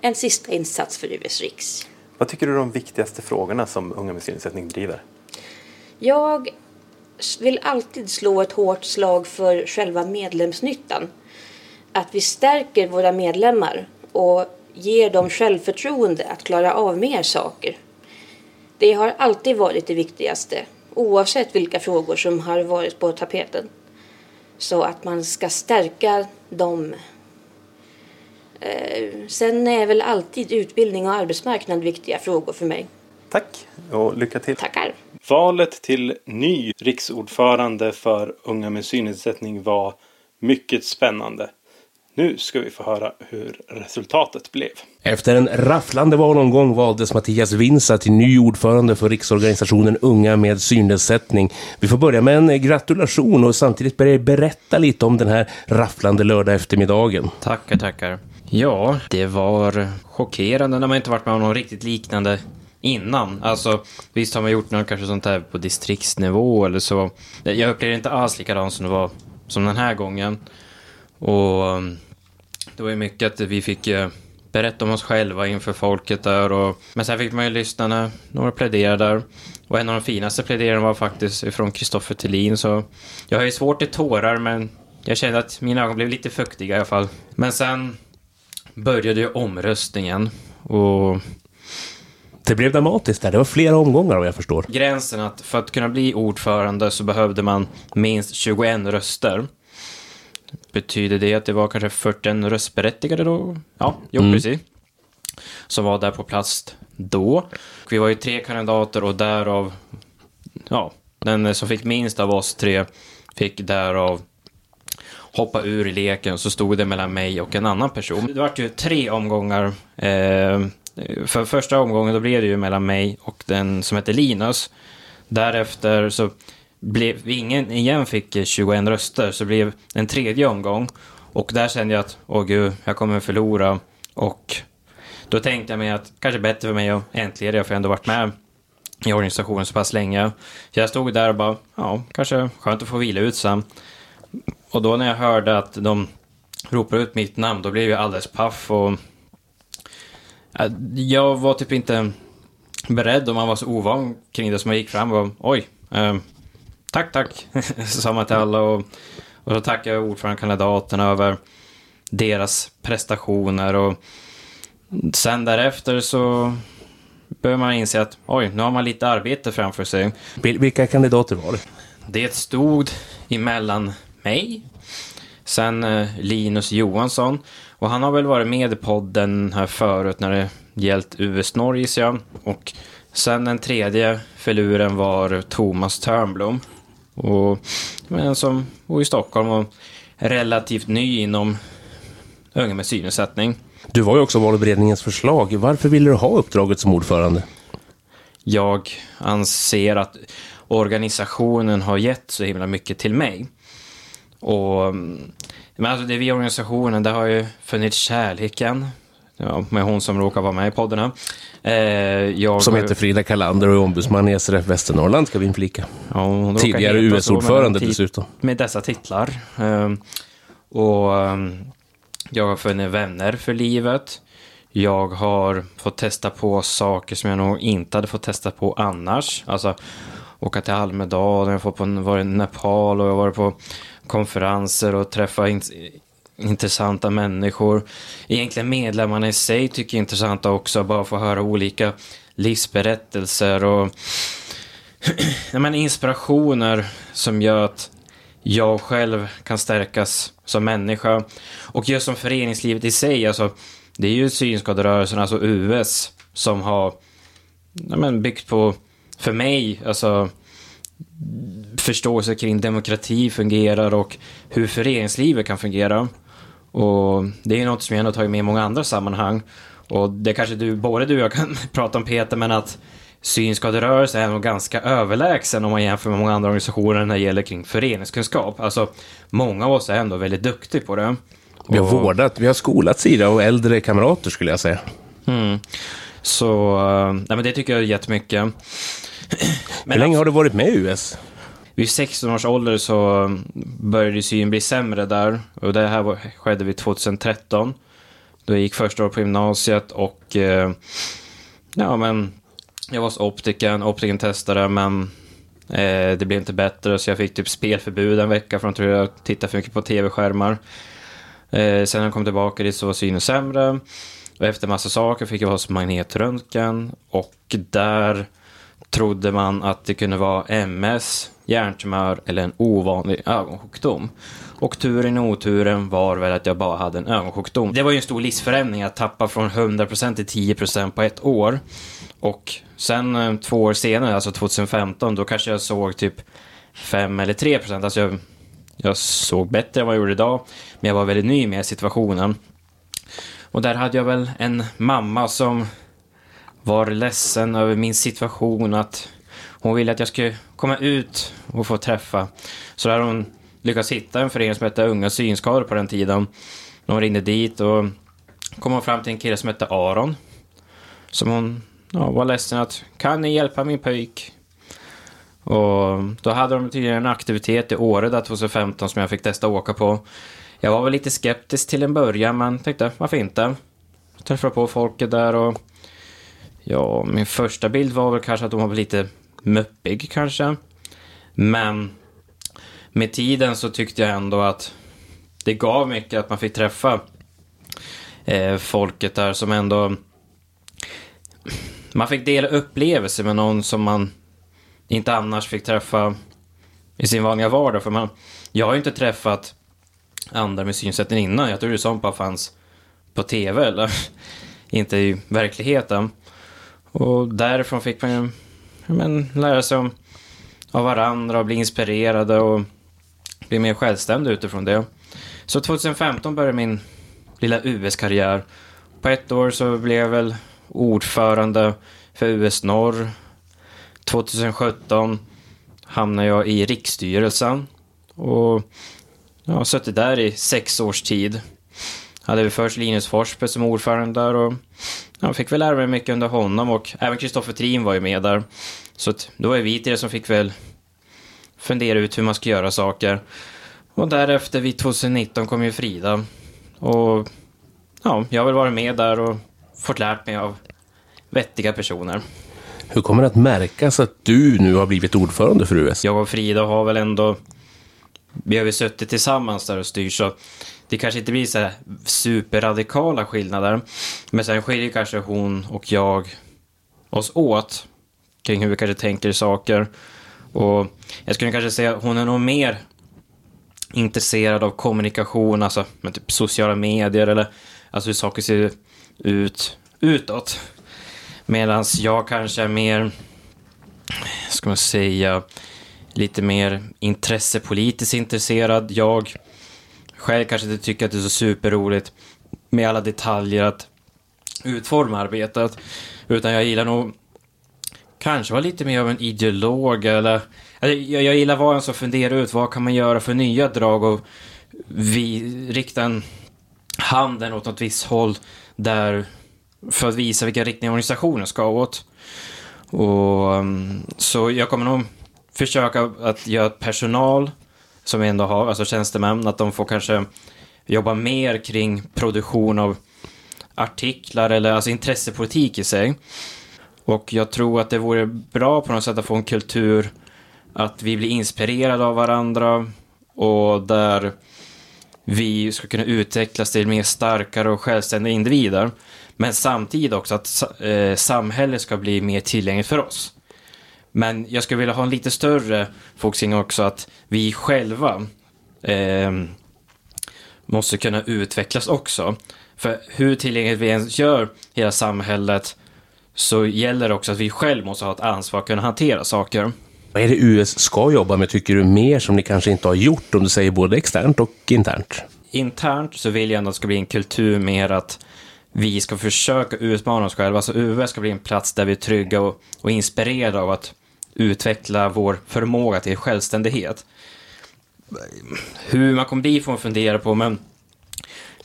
en sista insats för US Riks. Vad tycker du är de viktigaste frågorna som Unga med synnedsättning driver? Jag vill alltid slå ett hårt slag för själva medlemsnyttan. Att vi stärker våra medlemmar och ger dem självförtroende att klara av mer saker. Det har alltid varit det viktigaste, oavsett vilka frågor som har varit på tapeten. Så att man ska stärka dem. Eh, Sen är väl alltid utbildning och arbetsmarknad viktiga frågor för mig. Tack och lycka till. Tackar. Valet till ny riksordförande för Unga med synnedsättning var mycket spännande. Nu ska vi få höra hur resultatet blev. Efter en rafflande valomgång valdes Mattias Winsa till ny ordförande för Riksorganisationen Unga med synnedsättning. Vi får börja med en eh, gratulation och samtidigt börja berätta lite om den här rafflande lördag eftermiddagen. Tackar, tackar. Ja, det var chockerande när man inte varit med om något riktigt liknande innan. Alltså, visst har man gjort något kanske sånt här på distriktsnivå eller så. Jag upplevde det inte alls likadant som det var som den här gången. Och mm, det var ju mycket att vi fick eh, berätta om oss själva inför folket där. Och, men sen fick man ju lyssna när några pläderade där. Och en av de finaste pläderarna var faktiskt från Kristoffer Thelin. Så jag har ju svårt till tårar men jag kände att mina ögon blev lite fuktiga i alla fall. Men sen började ju omröstningen. Och Det blev dramatiskt där. Det var flera omgångar vad jag förstår. gränsen att för att kunna bli ordförande så behövde man minst 21 röster. Betyder det att det var kanske 41 röstberättigade då? Ja, jo Mm. precis. Som var där på plats då. Vi var ju tre kandidater och därav, ja, den som fick minst av oss tre fick därav hoppa ur leken. Så stod det mellan mig och en annan person. Det var ju tre omgångar. Eh, för första omgången då blev det ju mellan mig och den som hette Linus. Därefter så blev ingen igen fick eh, 21 röster, så blev en tredje omgång. Och där kände jag att, åh gud, jag kommer förlora. Och då tänkte jag mig att kanske bättre för mig att äntligen, för jag har ändå varit med i organisationen så pass länge. Så jag stod där och bara, ja, kanske skönt att få vila ut sen. Och då när jag hörde att de ropade ut mitt namn, då blev jag alldeles paff och eh, jag var typ inte beredd och man var så ovan kring det som jag gick fram och oj, eh, tack, tack, sa man till alla och, och så tackade jag ordförandekandidaterna över deras prestationer och sen därefter så börjar man inse att oj, nu har man lite arbete framför sig. Vil- Vilka kandidater var det? Det stod emellan mig, sen eh, Linus Johansson och han har väl varit med i podden här förut när det gällt US Norge gissar jag. Och sen den tredje filuren var Thomas Törnblom. Och men som bor i Stockholm och är relativt ny inom unga med synnedsättning. Du var ju också valberedningens förslag. Varför ville du ha uppdraget som ordförande? Jag anser att organisationen har gett så himla mycket till mig. Och, men alltså det vi i organisationen, det har ju funnits kärleken. Ja, med hon som råkar vara med i poddarna. Eh, jag Som heter Frida Kalander och är ombudsman i SRF Västernorrland, ska vi inflika. Ja, Tidigare US-ordförande dessutom. Med dessa titlar. Ehm, och ehm, jag har funnit vänner för livet. Jag har fått testa på saker som jag nog inte hade fått testa på annars. Alltså åka till Almedalen, jag har fått på, varit i Nepal och jag har varit på konferenser och träffa in, intressanta människor. Egentligen medlemmarna i sig tycker jag är intressanta också, bara få höra olika livsberättelser och men inspirationer som gör att jag själv kan stärkas som människa. Och just som föreningslivet i sig, alltså, det är ju synskaderörelsen, alltså US, som har ja, men byggt på, för mig, alltså förståelse kring demokrati fungerar och hur föreningslivet kan fungera. Och det är något som jag har tagit med i många andra sammanhang. Och det kanske du, både du och jag kan prata om Peter, men att synskaderörelse är nog ganska överlägsen om man jämför med många andra organisationer när det gäller kring föreningskunskap. Alltså, många av oss är ändå väldigt duktiga på det. Vi har Och- vårdat, vi har skolat Sida och äldre kamrater skulle jag säga. Mm. Så, eh, nej men det tycker jag är jättemycket. Hur länge har du varit med i US? Vid 16 års ålder så började syn bli sämre där. Och det här var, skedde vid 2013. Då jag gick första året på gymnasiet och eh, ja men jag var hos optiken, optiken testade men eh, det blev inte bättre så jag fick typ spelförbud en vecka för att jag tittade för mycket på tv-skärmar. Eh, sen när jag kom tillbaka dit så var synen sämre. Och efter massa saker fick jag vara hos magnetröntgen och där trodde man att det kunde vara MS, hjärntumör eller en ovanlig ögonsjukdom. Och turen i oturen var väl att jag bara hade en ögonsjukdom. Det var ju en stor livsförändring att tappa från 100% till 10% på ett år. Och sen eh, två år senare, alltså 2015, då kanske jag såg typ 5 eller 3%. Alltså jag, jag såg bättre än vad jag gjorde idag, men jag var väldigt ny med situationen. Och där hade jag väl en mamma som var ledsen över min situation, att hon ville att jag skulle komma ut och få träffa. Så där hon lyckats hitta en förening som hette Unga Synskador på den tiden. De ringde dit och kom hon fram till en kille som hette Aron. Som hon ja, var ledsen att, kan ni hjälpa min pojk? Och då hade de tydligen en aktivitet i Åre där 2015 som jag fick testa att åka på. Jag var väl lite skeptisk till en början men tänkte, varför inte? Träffade på folket där och Ja, min första bild var väl kanske att hon var lite muppig kanske. Men med tiden så tyckte jag ändå att det gav mycket att man fick träffa eh, folket där som ändå... Man fick dela upplevelser med någon som man inte annars fick träffa i sin vanliga vardag. För man, jag har ju inte träffat andra med synsätten innan. Jag trodde sånt bara fanns på tv eller inte i verkligheten. Och därifrån fick man ju men, lära sig om, av varandra och bli inspirerade och bli mer självständig utifrån det. Så 2015 började min lilla US-karriär. På ett år så blev jag väl ordförande för US Norr. 2017 hamnade jag i riksstyrelsen och jag har suttit där i sex års tid. Hade vi först Linus Forsberg som ordförande där och jag fick väl lära mig mycket under honom och även Kristoffer Trin var ju med där. Så att då var vi det som fick väl fundera ut hur man ska göra saker. Och därefter vid 2019 kom ju Frida. Och ja, jag har väl varit med där och fått lärt mig av vettiga personer. Hur kommer det att märkas att du nu har blivit ordförande för US? Jag och Frida har väl ändå... Vi har väl suttit tillsammans där och styrt så det kanske inte blir så här superradikala skillnader. Men sen skiljer kanske hon och jag oss åt kring hur vi kanske tänker saker. Och jag skulle kanske säga att hon är nog mer intresserad av kommunikation, alltså med typ sociala medier eller alltså hur saker ser ut utåt. Medan jag kanske är mer, ska man säga, lite mer intressepolitiskt intresserad. Jag själv kanske inte tycker att det är så superroligt med alla detaljer att utforma arbetet. Utan jag gillar nog kanske vara lite mer av en ideolog eller... eller Jag, jag gillar vara en som funderar ut vad kan man göra för nya drag och vi, rikta en handen åt något visst håll där för att visa vilken riktning organisationen ska åt. Och, mm, så jag kommer nog försöka att göra personal som vi ändå har, alltså tjänstemän, att de får kanske jobba mer kring produktion av artiklar eller alltså intressepolitik i sig. Och jag tror att det vore bra på något sätt att få en kultur att vi blir inspirerade av varandra och där vi ska kunna utvecklas till mer starkare och självständiga individer. Men samtidigt också att eh, samhället ska bli mer tillgängligt för oss. Men jag skulle vilja ha en lite större fokusering också att vi själva eh, måste kunna utvecklas också. För hur tillgängligt vi ens gör hela samhället så gäller det också att vi själv måste ha ett ansvar att kunna hantera saker. Vad är det US ska jobba med, tycker du, mer som ni kanske inte har gjort, om du säger både externt och internt? Internt så vill jag ändå att det ska bli en kultur mer att vi ska försöka utmana oss själva. Så UV ska bli en plats där vi är trygga och, och inspirerade av att utveckla vår förmåga till självständighet. Hur man kommer dit får man fundera på, men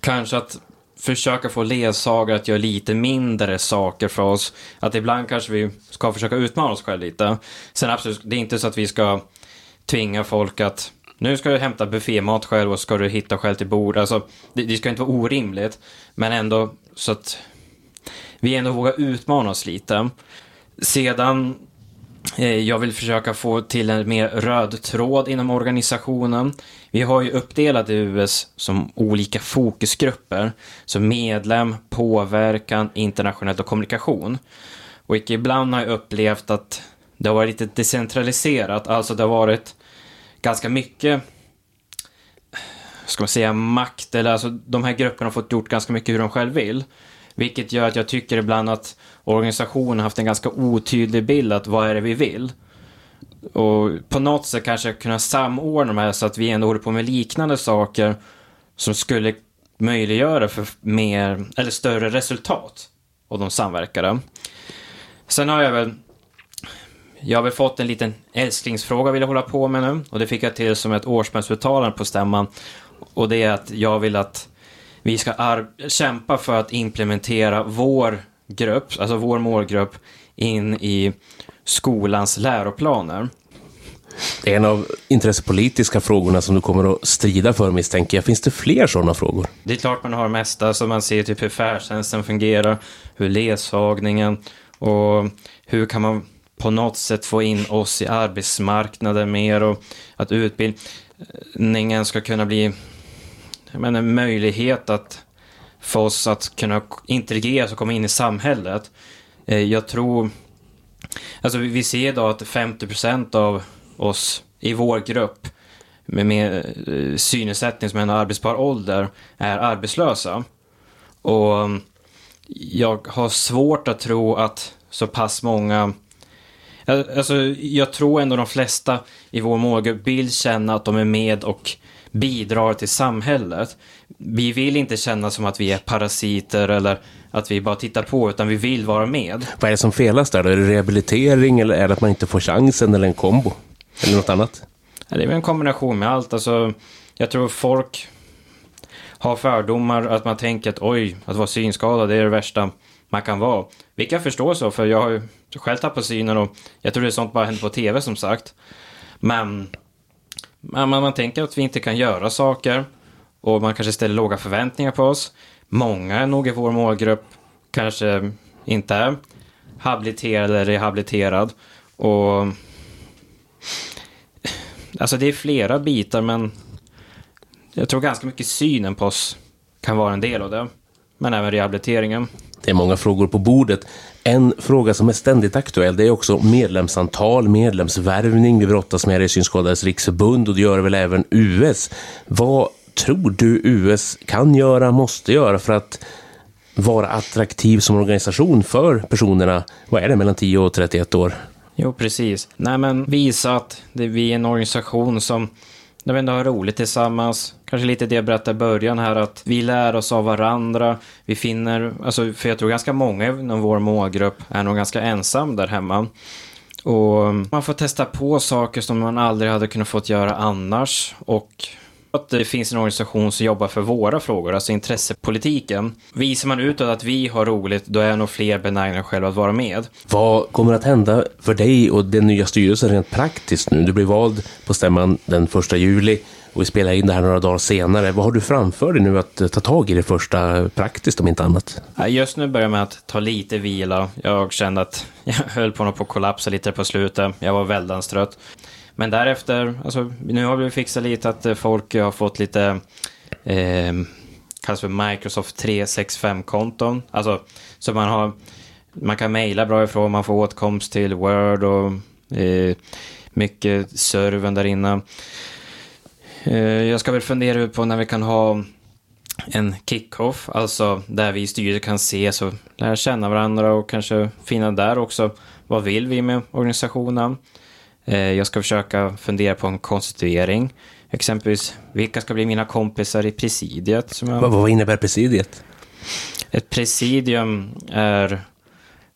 kanske att försöka få ledsagare att göra lite mindre saker för oss. Att ibland kanske vi ska försöka utmana oss själva lite. Sen absolut, det är inte så att vi ska tvinga folk att nu ska du hämta buffémat själv och ska du hitta själv till bord. Alltså, det, det ska inte vara orimligt, men ändå så att vi ändå vågar utmana oss lite. Sedan, Eh, jag vill försöka få till en mer röd tråd inom organisationen. Vi har ju uppdelat US som olika fokusgrupper. Så medlem, påverkan, internationellt och kommunikation. Och ibland har jag upplevt att det har varit lite decentraliserat, alltså det har varit ganska mycket ska man säga, makt, eller alltså de här grupperna har fått gjort ganska mycket hur de själv vill. Vilket gör att jag tycker ibland att organisationen har haft en ganska otydlig bild att vad är det vi vill. Och på något sätt kanske kunna samordna de här så att vi ändå håller på med liknande saker som skulle möjliggöra för mer, eller större resultat och de samverkade. Sen har jag väl jag har väl fått en liten älsklingsfråga vill jag hålla på med nu och det fick jag till som ett årsmötesuttalande på stämman. Och det är att jag vill att vi ska kämpa för att implementera vår grupp, alltså vår målgrupp, in i skolans läroplaner. Det är en av intressepolitiska frågorna som du kommer att strida för misstänker jag. Finns det fler sådana frågor? Det är klart man har mesta, så man ser typ hur färdtjänsten fungerar, hur ledsagningen och hur kan man på något sätt få in oss i arbetsmarknaden mer och att utbildningen ska kunna bli men en möjlighet att för oss att kunna integreras och komma in i samhället. Eh, jag tror, alltså vi ser idag att 50% av oss i vår grupp med, med eh, synnedsättning som är en arbetsbar ålder är arbetslösa. Och mm, jag har svårt att tro att så pass många eh, Alltså, jag tror ändå de flesta i vår målgrupp vill känna att de är med och bidrar till samhället. Vi vill inte känna som att vi är parasiter eller att vi bara tittar på, utan vi vill vara med. Vad är det som felas där? då? Är det rehabilitering eller är det att man inte får chansen eller en kombo? Eller något annat? Det är väl en kombination med allt. Alltså, jag tror folk har fördomar att man tänker att oj, att vara synskadad det är det värsta man kan vara. Vilket jag förstår så, för jag har ju själv tappat synen och jag tror det är sånt bara händer på tv som sagt. Men man, man, man tänker att vi inte kan göra saker och man kanske ställer låga förväntningar på oss. Många nog i vår målgrupp kanske inte är habiliterad eller rehabiliterad. Och Alltså det är flera bitar men jag tror ganska mycket synen på oss kan vara en del av det. Men även rehabiliteringen. Det är många frågor på bordet. En fråga som är ständigt aktuell det är också medlemsantal, medlemsvärvning. Vi brottas med det i Synskadades riksförbund och det gör väl även US. Vad tror du US kan göra, måste göra för att vara attraktiv som organisation för personerna, vad är det, mellan 10 och 31 år? Jo, precis. Nej, men visa att det, vi är en organisation som när vi ändå har roligt tillsammans. Kanske lite det jag berättade i början här, att vi lär oss av varandra. Vi finner, alltså, för jag tror ganska många inom vår målgrupp är nog ganska ensam där hemma. Och man får testa på saker som man aldrig hade kunnat fått göra annars. Och att det finns en organisation som jobbar för våra frågor, alltså intressepolitiken. Visar man utåt att vi har roligt, då är nog fler benägna själva att vara med. Vad kommer att hända för dig och den nya styrelsen rent praktiskt nu? Du blir vald på stämman den första juli och vi spelar in det här några dagar senare. Vad har du framför dig nu att eh, ta tag i det första praktiskt om inte annat? Just nu börjar jag med att ta lite vila. Jag kände att jag höll på att kollapsa lite på slutet. Jag var väldigt trött. Men därefter, alltså, nu har vi fixat lite att eh, folk har fått lite eh, kallas för Microsoft 365-konton. Alltså, så man har, man kan mejla bra ifrån, man får åtkomst till Word och eh, mycket servern där inne. Eh, jag ska väl fundera på när vi kan ha en kick-off, alltså där vi i styrelsen kan ses och lära känna varandra och kanske finna där också vad vill vi med organisationen. Eh, jag ska försöka fundera på en konstituering. Exempelvis, vilka ska bli mina kompisar i presidiet? Som jag... Vad, vad innebär presidiet? Ett presidium är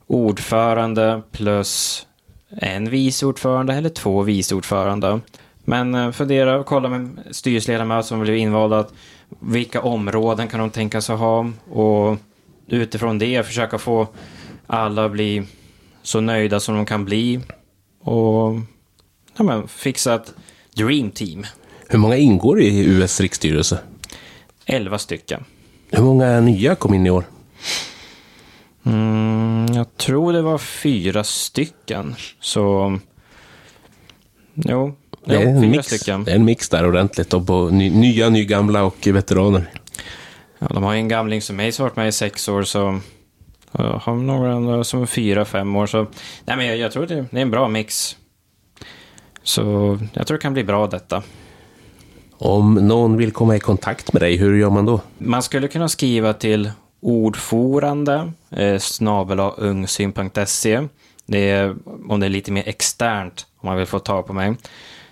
ordförande plus en vice ordförande eller två vice ordförande. Men eh, fundera och kolla med styrelseledamöter som blir invalda. Att vilka områden kan de tänka sig ha? Och utifrån det försöka få alla att bli så nöjda som de kan bli. Och ja, men, fixa ett dream team. Hur många ingår i US riksstyrelse? Elva stycken. Hur många nya kom in i år? Mm, jag tror det var fyra stycken. Så... Jo, Det är, en mix, stycken. det är en mix där ordentligt. Och på ny, nya, nygamla och veteraner. Ja, de har ju en gamling som mig som varit med i sex år, så har några andra som är fyra, fem år. Så, nej, men jag, jag tror det, det är en bra mix. Så jag tror det kan bli bra detta. Om någon vill komma i kontakt med dig, hur gör man då? Man skulle kunna skriva till ordförande eh, snabel-a ungsyn.se. Det är om det är lite mer externt om man vill få tag på mig.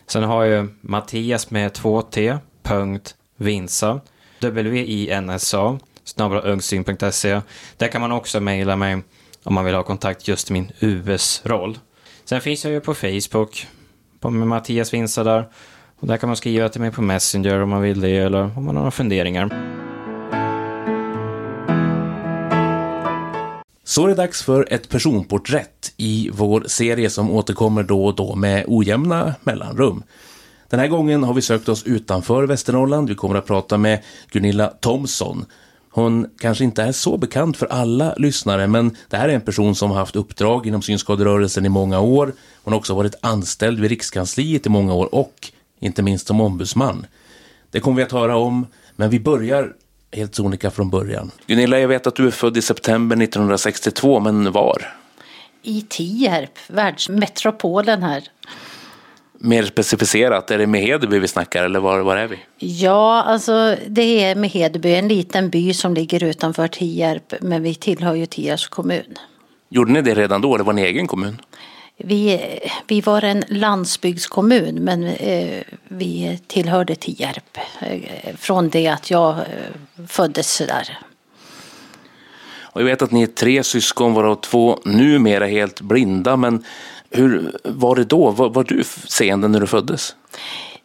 Sen har jag Mattias med 2t punkt vinsa W-I-N-S-A snabblaungsyn.se. Där kan man också mejla mig om man vill ha kontakt just i min US-roll. Sen finns jag ju på Facebook på med Mattias Vinsa där. Och där kan man skriva till mig på Messenger om man vill det eller om man har några funderingar. Så är det dags för ett personporträtt i vår serie som återkommer då och då med ojämna mellanrum. Den här gången har vi sökt oss utanför Västernorrland. Vi kommer att prata med Gunilla Thomsson. Hon kanske inte är så bekant för alla lyssnare, men det här är en person som har haft uppdrag inom synskaderörelsen i många år. Hon har också varit anställd vid Rikskansliet i många år och inte minst som ombudsman. Det kommer vi att höra om, men vi börjar helt sonika från början. Gunilla, jag vet att du är född i september 1962, men var? I Tierp, världsmetropolen här. Mer specificerat, är det med Hedeby vi snackar eller var, var är vi? Ja, alltså det är med Hedeby, en liten by som ligger utanför Tierp, men vi tillhör ju Tierps kommun. Gjorde ni det redan då, eller var ni egen kommun? Vi, vi var en landsbygdskommun, men eh, vi tillhörde Tierp eh, från det att jag eh, föddes där. Och jag vet att ni är tre syskon, varav två numera helt blinda, men hur var det då? Var, var du seende när du föddes?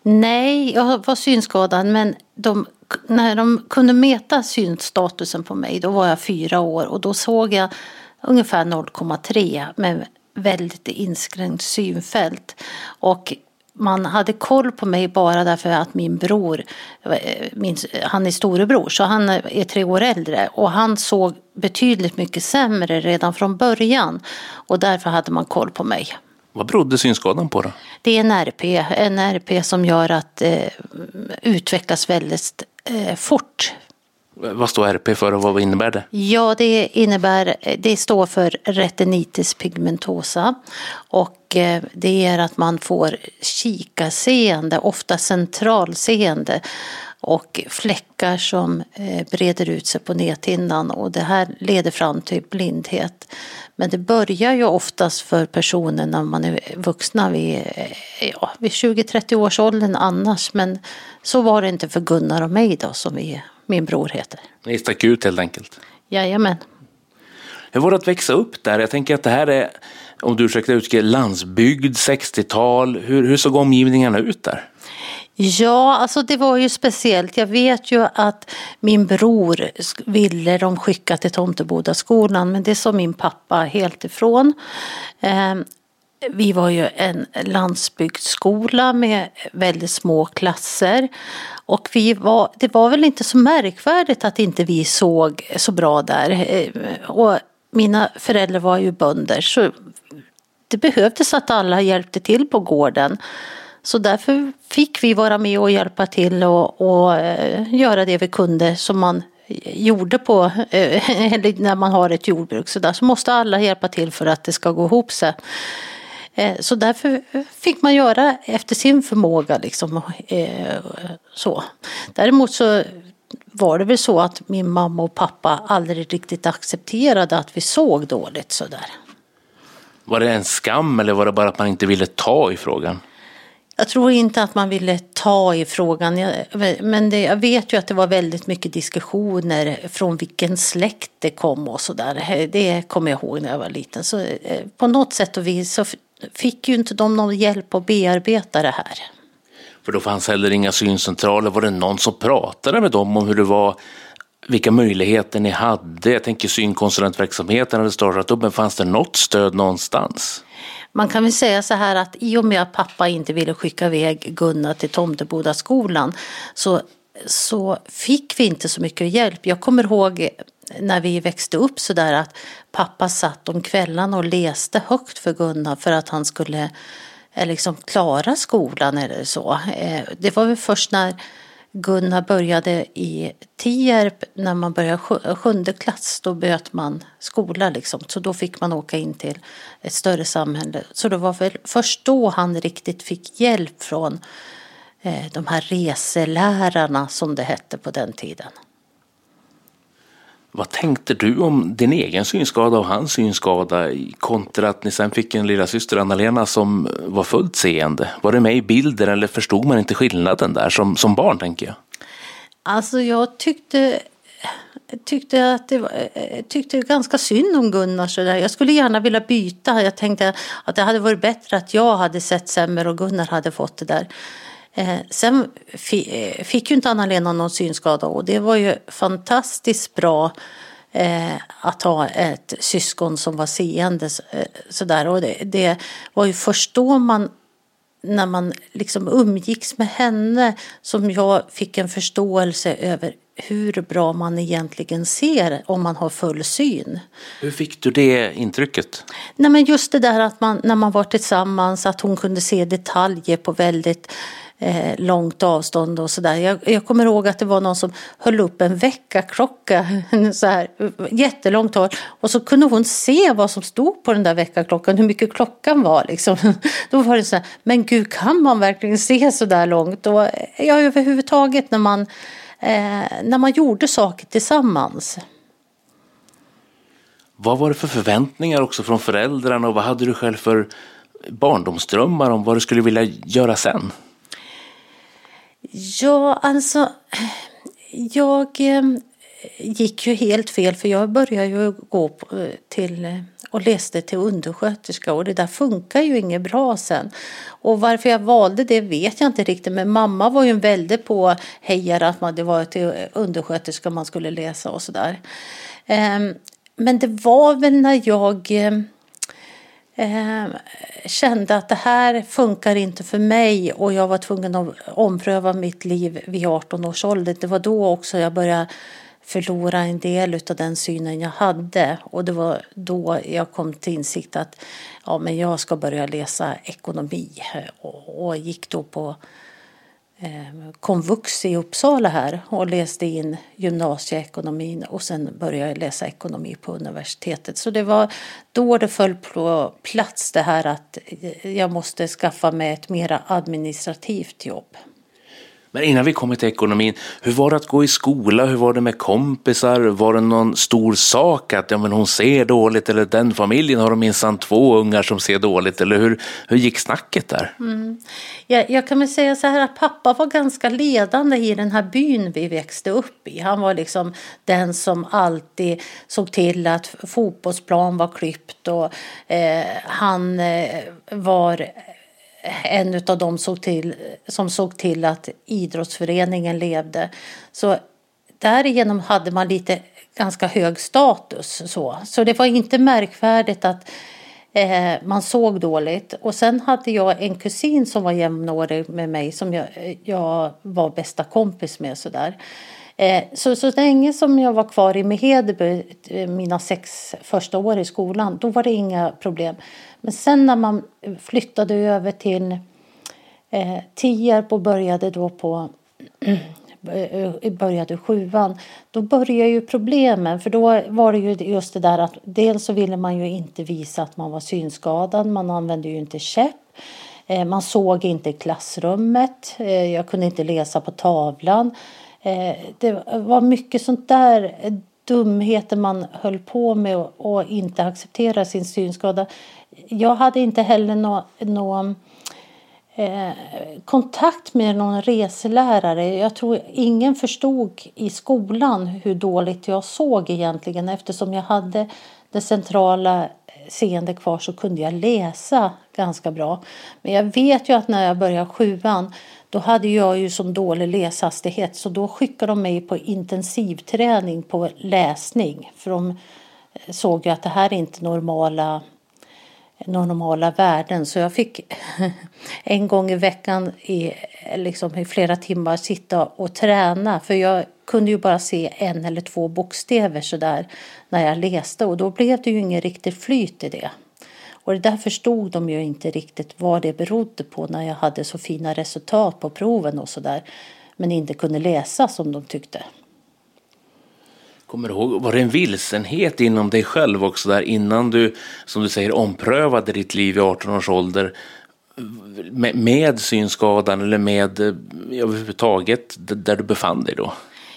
Nej, jag var synskadad men de, när de kunde mäta synstatusen på mig då var jag fyra år och då såg jag ungefär 0,3 med väldigt inskränkt synfält. Och man hade koll på mig bara därför att min bror, min, han är storebror så han är tre år äldre och han såg betydligt mycket sämre redan från början och därför hade man koll på mig. Vad berodde synskadan på då? Det är en RP, en RP som gör att eh, utvecklas väldigt eh, fort. Vad står RP för och vad innebär det? Ja, det innebär, det står för retinitis pigmentosa och eh, det är att man får kikarseende, ofta centralseende och fläckar som eh, breder ut sig på näthinnan och det här leder fram till blindhet. Men det börjar ju oftast för personer när man är vuxna vid, eh, ja, vid 20-30 års åldern annars men så var det inte för Gunnar och mig då som vi, min bror heter. Ni stack ut helt enkelt. Jajamän. Hur var det att växa upp där? Jag tänker att det här är, om du ursäktar uttrycket, landsbygd, 60-tal. Hur, hur såg omgivningarna ut där? Ja, alltså det var ju speciellt. Jag vet ju att min bror ville de skicka till Tomtebodaskolan men det sa min pappa helt ifrån. Vi var ju en landsbygdsskola med väldigt små klasser. Och vi var, det var väl inte så märkvärdigt att inte vi såg så bra där. Eh, och mina föräldrar var ju bönder så det behövdes att alla hjälpte till på gården. Så därför fick vi vara med och hjälpa till och, och eh, göra det vi kunde som man gjorde på, eh, eller när man har ett jordbruk. Så där så måste alla hjälpa till för att det ska gå ihop sig. Eh, Så därför fick man göra efter sin förmåga. Liksom, eh, så. Däremot så var det väl så att min mamma och pappa aldrig riktigt accepterade att vi såg dåligt sådär. Var det en skam eller var det bara att man inte ville ta i frågan? Jag tror inte att man ville ta i frågan. Men det, jag vet ju att det var väldigt mycket diskussioner från vilken släkt det kom och sådär. Det kommer jag ihåg när jag var liten. Så eh, på något sätt och vis så fick ju inte de någon hjälp att bearbeta det här. För då fanns heller inga syncentraler. Var det någon som pratade med dem om hur det var, vilka möjligheter ni hade? Jag tänker synkonsulentverksamheten hade startat upp, men fanns det något stöd någonstans? Man kan väl säga så här att i och med att pappa inte ville skicka iväg Gunnar till Tomtebodaskolan så, så fick vi inte så mycket hjälp. Jag kommer ihåg när vi växte upp så där att pappa satt om kvällarna och läste högt för Gunnar för att han skulle eh, liksom klara skolan eller så. Eh, det var väl först när Gunnar började i Tierp, när man började sjunde klass, då böt man skola liksom. Så då fick man åka in till ett större samhälle. Så det var väl först då han riktigt fick hjälp från eh, de här reselärarna som det hette på den tiden. Vad tänkte du om din egen synskada och hans synskada kontra att ni sen fick en lilla syster Anna-Lena som var fullt seende? Var det med i bilden eller förstod man inte skillnaden där som, som barn tänker jag? Alltså jag tyckte, tyckte att det var, eh, tyckte ganska synd om Gunnar sådär. Jag skulle gärna vilja byta. Jag tänkte att det hade varit bättre att jag hade sett sämre och Gunnar hade fått det där. Eh, sen eh, fick ju inte Anna-Lena någon synskada och det var ju fantastiskt bra eh, att ha ett syskon som var seende sådär. Och det, det var ju först då man när man liksom umgicks med henne som jag fick en förståelse över hur bra man egentligen ser om man har full syn. Hur fick du det intrycket? Nej men just det där att man när man var tillsammans att hon kunde se detaljer på väldigt eh, långt avstånd och sådär. Jag, jag kommer ihåg att det var någon som höll upp en väckarklocka så här jättelångt håll och så kunde hon se vad som stod på den där väckarklockan, hur mycket klockan var liksom. Då var det så här, men gud kan man verkligen se så där långt? Och eh, ja, överhuvudtaget när man, eh, när man gjorde saker tillsammans. Vad var det för förväntningar också från föräldrarna och vad hade du själv för barndomsdrömmar om vad du skulle vilja göra sen? Ja, alltså. Jag eh, gick ju helt fel för jag började ju gå eh, till eh, och läste till undersköterska och det där funkar ju inget bra sen. Och varför jag valde det vet jag inte riktigt men mamma var ju en väldigt på hejare att man, det var till undersköterska man skulle läsa och sådär. Ehm, men det var väl när jag eh, kände att det här funkar inte för mig och jag var tvungen att ompröva mitt liv vid 18 års ålder. Det var då också jag började förlora en del av den synen jag hade och det var då jag kom till insikt att ja, men jag ska börja läsa ekonomi eh, och, och gick då på Eh, komvux i Uppsala här och läste in gymnasieekonomin och sen började jag läsa ekonomi på universitetet. Så det var då det föll på plats det här att jag måste skaffa mig ett mera administrativt jobb. Men innan vi kommer till ekonomin, hur var det att gå i skola? Hur var det med kompisar? Var det någon stor sak att ja, men hon ser dåligt eller den familjen har de minsann två ungar som ser dåligt? Eller hur, hur gick snacket där? Mm. Jag, jag kan väl säga så här att pappa var ganska ledande i den här byn vi växte upp i. Han var liksom den som alltid såg till att fotbollsplan var klippt och eh, han eh, var en av dem såg till, som såg till att idrottsföreningen levde. Så därigenom hade man lite ganska hög status. Så, så det var inte märkvärdigt att eh, man såg dåligt. Och sen hade jag en kusin som var jämnårig med mig som jag, jag var bästa kompis med. Sådär. Eh, så, så länge som jag var kvar i Mehedeby, eh, mina sex första år i skolan, då var det inga problem. Men sen när man flyttade över till Eh, Tierp och började då på eh, började sjuan, då började ju problemen. För då var det ju just det där att dels så ville man ju inte visa att man var synskadad. Man använde ju inte käpp. Eh, man såg inte i klassrummet. Eh, jag kunde inte läsa på tavlan. Det var mycket sånt där dumheter man höll på med och inte acceptera sin synskada. Jag hade inte heller någon nå eh, kontakt med någon reselärare. Jag tror ingen förstod i skolan hur dåligt jag såg egentligen eftersom jag hade det centrala seende kvar så kunde jag läsa ganska bra. Men jag vet ju att när jag började sjuan då hade jag ju som dålig läshastighet så då skickade de mig på intensivträning på läsning. För de eh, såg ju att det här är inte normala normala värden. Så jag fick en gång i veckan i, liksom, i flera timmar sitta och träna. För jag kunde ju bara se en eller två bokstäver sådär när jag läste och då blev det ju ingen riktigt flyt i det. Och det där förstod de ju inte riktigt vad det berodde på när jag hade så fina resultat på proven och sådär. Men inte kunde läsa som de tyckte. Kommer du ihåg, var det en vilsenhet inom dig själv också där innan du, som du säger, omprövade ditt liv i 18 års ålder med, med synskadan eller med eh, överhuvudtaget där du befann dig då?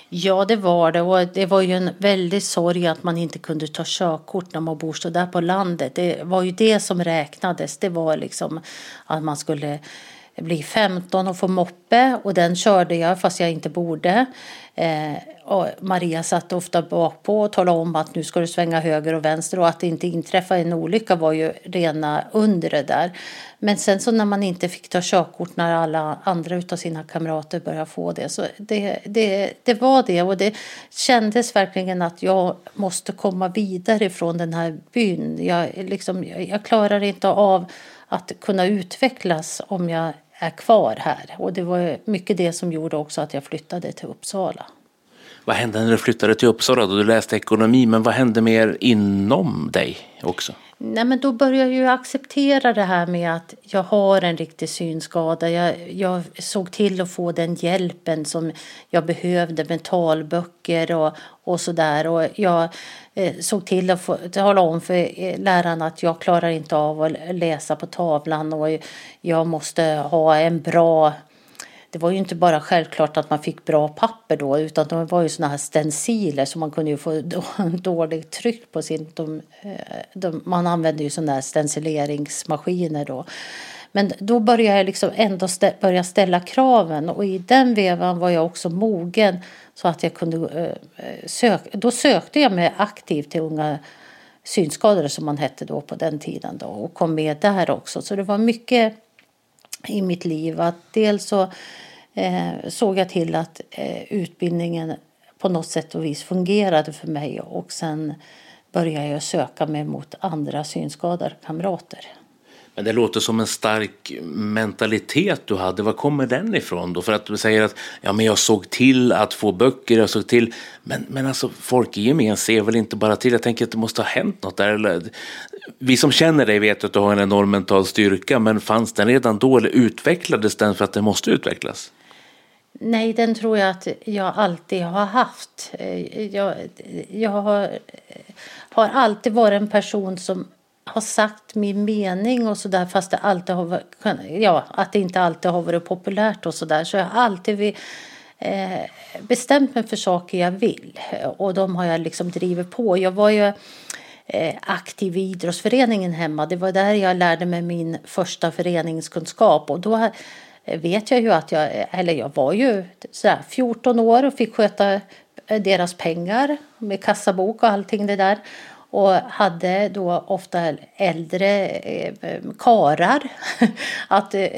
Ja, det var det. Och det var ju en väldig sorg att man inte kunde ta körkort när man bor så där på landet. Det var ju det som räknades. Det var liksom att man skulle bli 15 och få moppe och den körde jag fast jag inte borde. Eh, och Maria satt ofta bakpå och talade om att nu ska du svänga höger och vänster och att det inte inträffade en olycka var ju rena undret där. Men sen så när man inte fick ta körkort när alla andra utav sina kamrater började få det så det, det, det var det och det kändes verkligen att jag måste komma vidare från den här byn. Jag, liksom, jag klarar inte av att kunna utvecklas om jag är kvar här. Och det var mycket det som gjorde också att jag flyttade till Uppsala. Vad hände när du flyttade till Uppsala? Då du läste ekonomi, men vad hände mer inom dig också? Nej, men då började jag ju acceptera det här med att jag har en riktig synskada. Jag, jag såg till att få den hjälpen som jag behövde med talböcker och, och sådär. Och jag eh, såg till att få, tala om för eh, lärarna att jag klarar inte av att läsa på tavlan och jag måste ha en bra det var ju inte bara självklart att man fick bra papper då utan det var ju såna här stenciler så man kunde ju få dåligt tryck på sin... De, eh, de, man använde ju sådana här stencileringsmaskiner då. Men då började jag liksom ändå stä, börja ställa kraven och i den vevan var jag också mogen så att jag kunde eh, eh, söka. Då sökte jag mig aktivt till unga synskadade som man hette då på den tiden då och kom med där också. Så det var mycket i mitt liv att dels så eh, såg jag till att eh, utbildningen på något sätt och vis fungerade för mig och sen började jag söka mig mot andra synskadade kamrater. Men det låter som en stark mentalitet du hade. Var kommer den ifrån då? För att du säger att ja, men jag såg till att få böcker, jag såg till. Men, men alltså folk i gemen ser väl inte bara till. Jag tänker att det måste ha hänt något där. Eller, vi som känner dig vet att du har en enorm mental styrka. Men fanns den redan då eller utvecklades den för att den måste utvecklas? Nej, den tror jag att jag alltid har haft. Eh, jag, jag har, har alltid varit en person som har sagt min mening och sådär fast det alltid har varit, ja, att det inte alltid har varit populärt och sådär. Så jag har alltid vill, eh, bestämt mig för saker jag vill eh, och de har jag liksom drivit på. Jag var ju eh, aktiv i idrottsföreningen hemma. Det var där jag lärde mig min första föreningskunskap och då eh, vet jag ju att jag, eh, eller jag var ju sådär 14 år och fick sköta deras pengar med kassabok och allting det där och hade då ofta äldre eh, karar att, eh,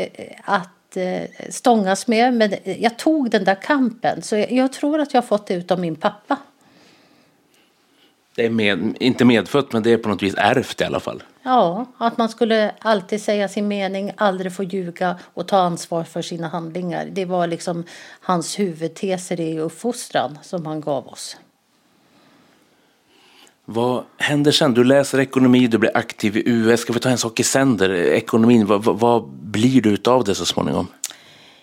att eh, stångas med. Men jag tog den där kampen så jag, tror att jag har fått det utav min pappa. Det är med, inte medfött men det är på något vis ärvt i alla fall. Ja, att man skulle alltid säga sin mening, aldrig få ljuga och ta ansvar för sina handlingar. Det var liksom hans huvudteser i uppfostran som han gav oss. Vad händer sen? Du läser ekonomi, du blir aktiv i US. Ska vi ta en sak i sänder? Ekonomin, vad, vad, vad blir du utav det så småningom?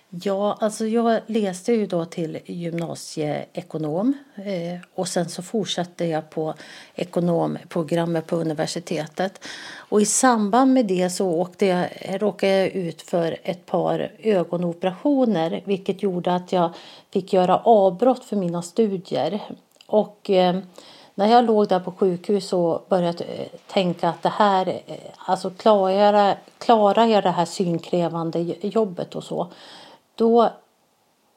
Ja, alltså jag läste ju då till gymnasieekonom eh, och sen så fortsatte jag på ekonomprogrammet på universitetet. Och i samband med det så åkte jag, råkade jag ut för ett par ögonoperationer vilket gjorde att jag fick göra avbrott för mina studier. Och eh, när jag låg där på sjukhus så började jag tänka att det här, eh, alltså klarar jag, klarar jag det här synkrävande jobbet och så då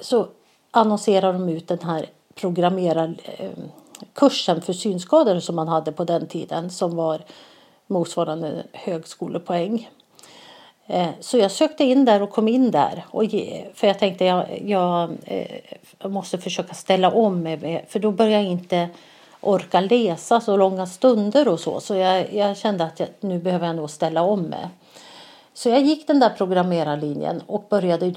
så annonserar de ut den här programmerarkursen eh, för synskadade som man hade på den tiden som var motsvarande högskolepoäng. Så jag sökte in där och kom in där. för jag tänkte jag, jag, jag måste försöka ställa om mig. För då började jag inte orka läsa så långa stunder och så. Så jag, jag kände att jag, nu behöver jag nog ställa om mig. Så jag gick den där programmerarlinjen och började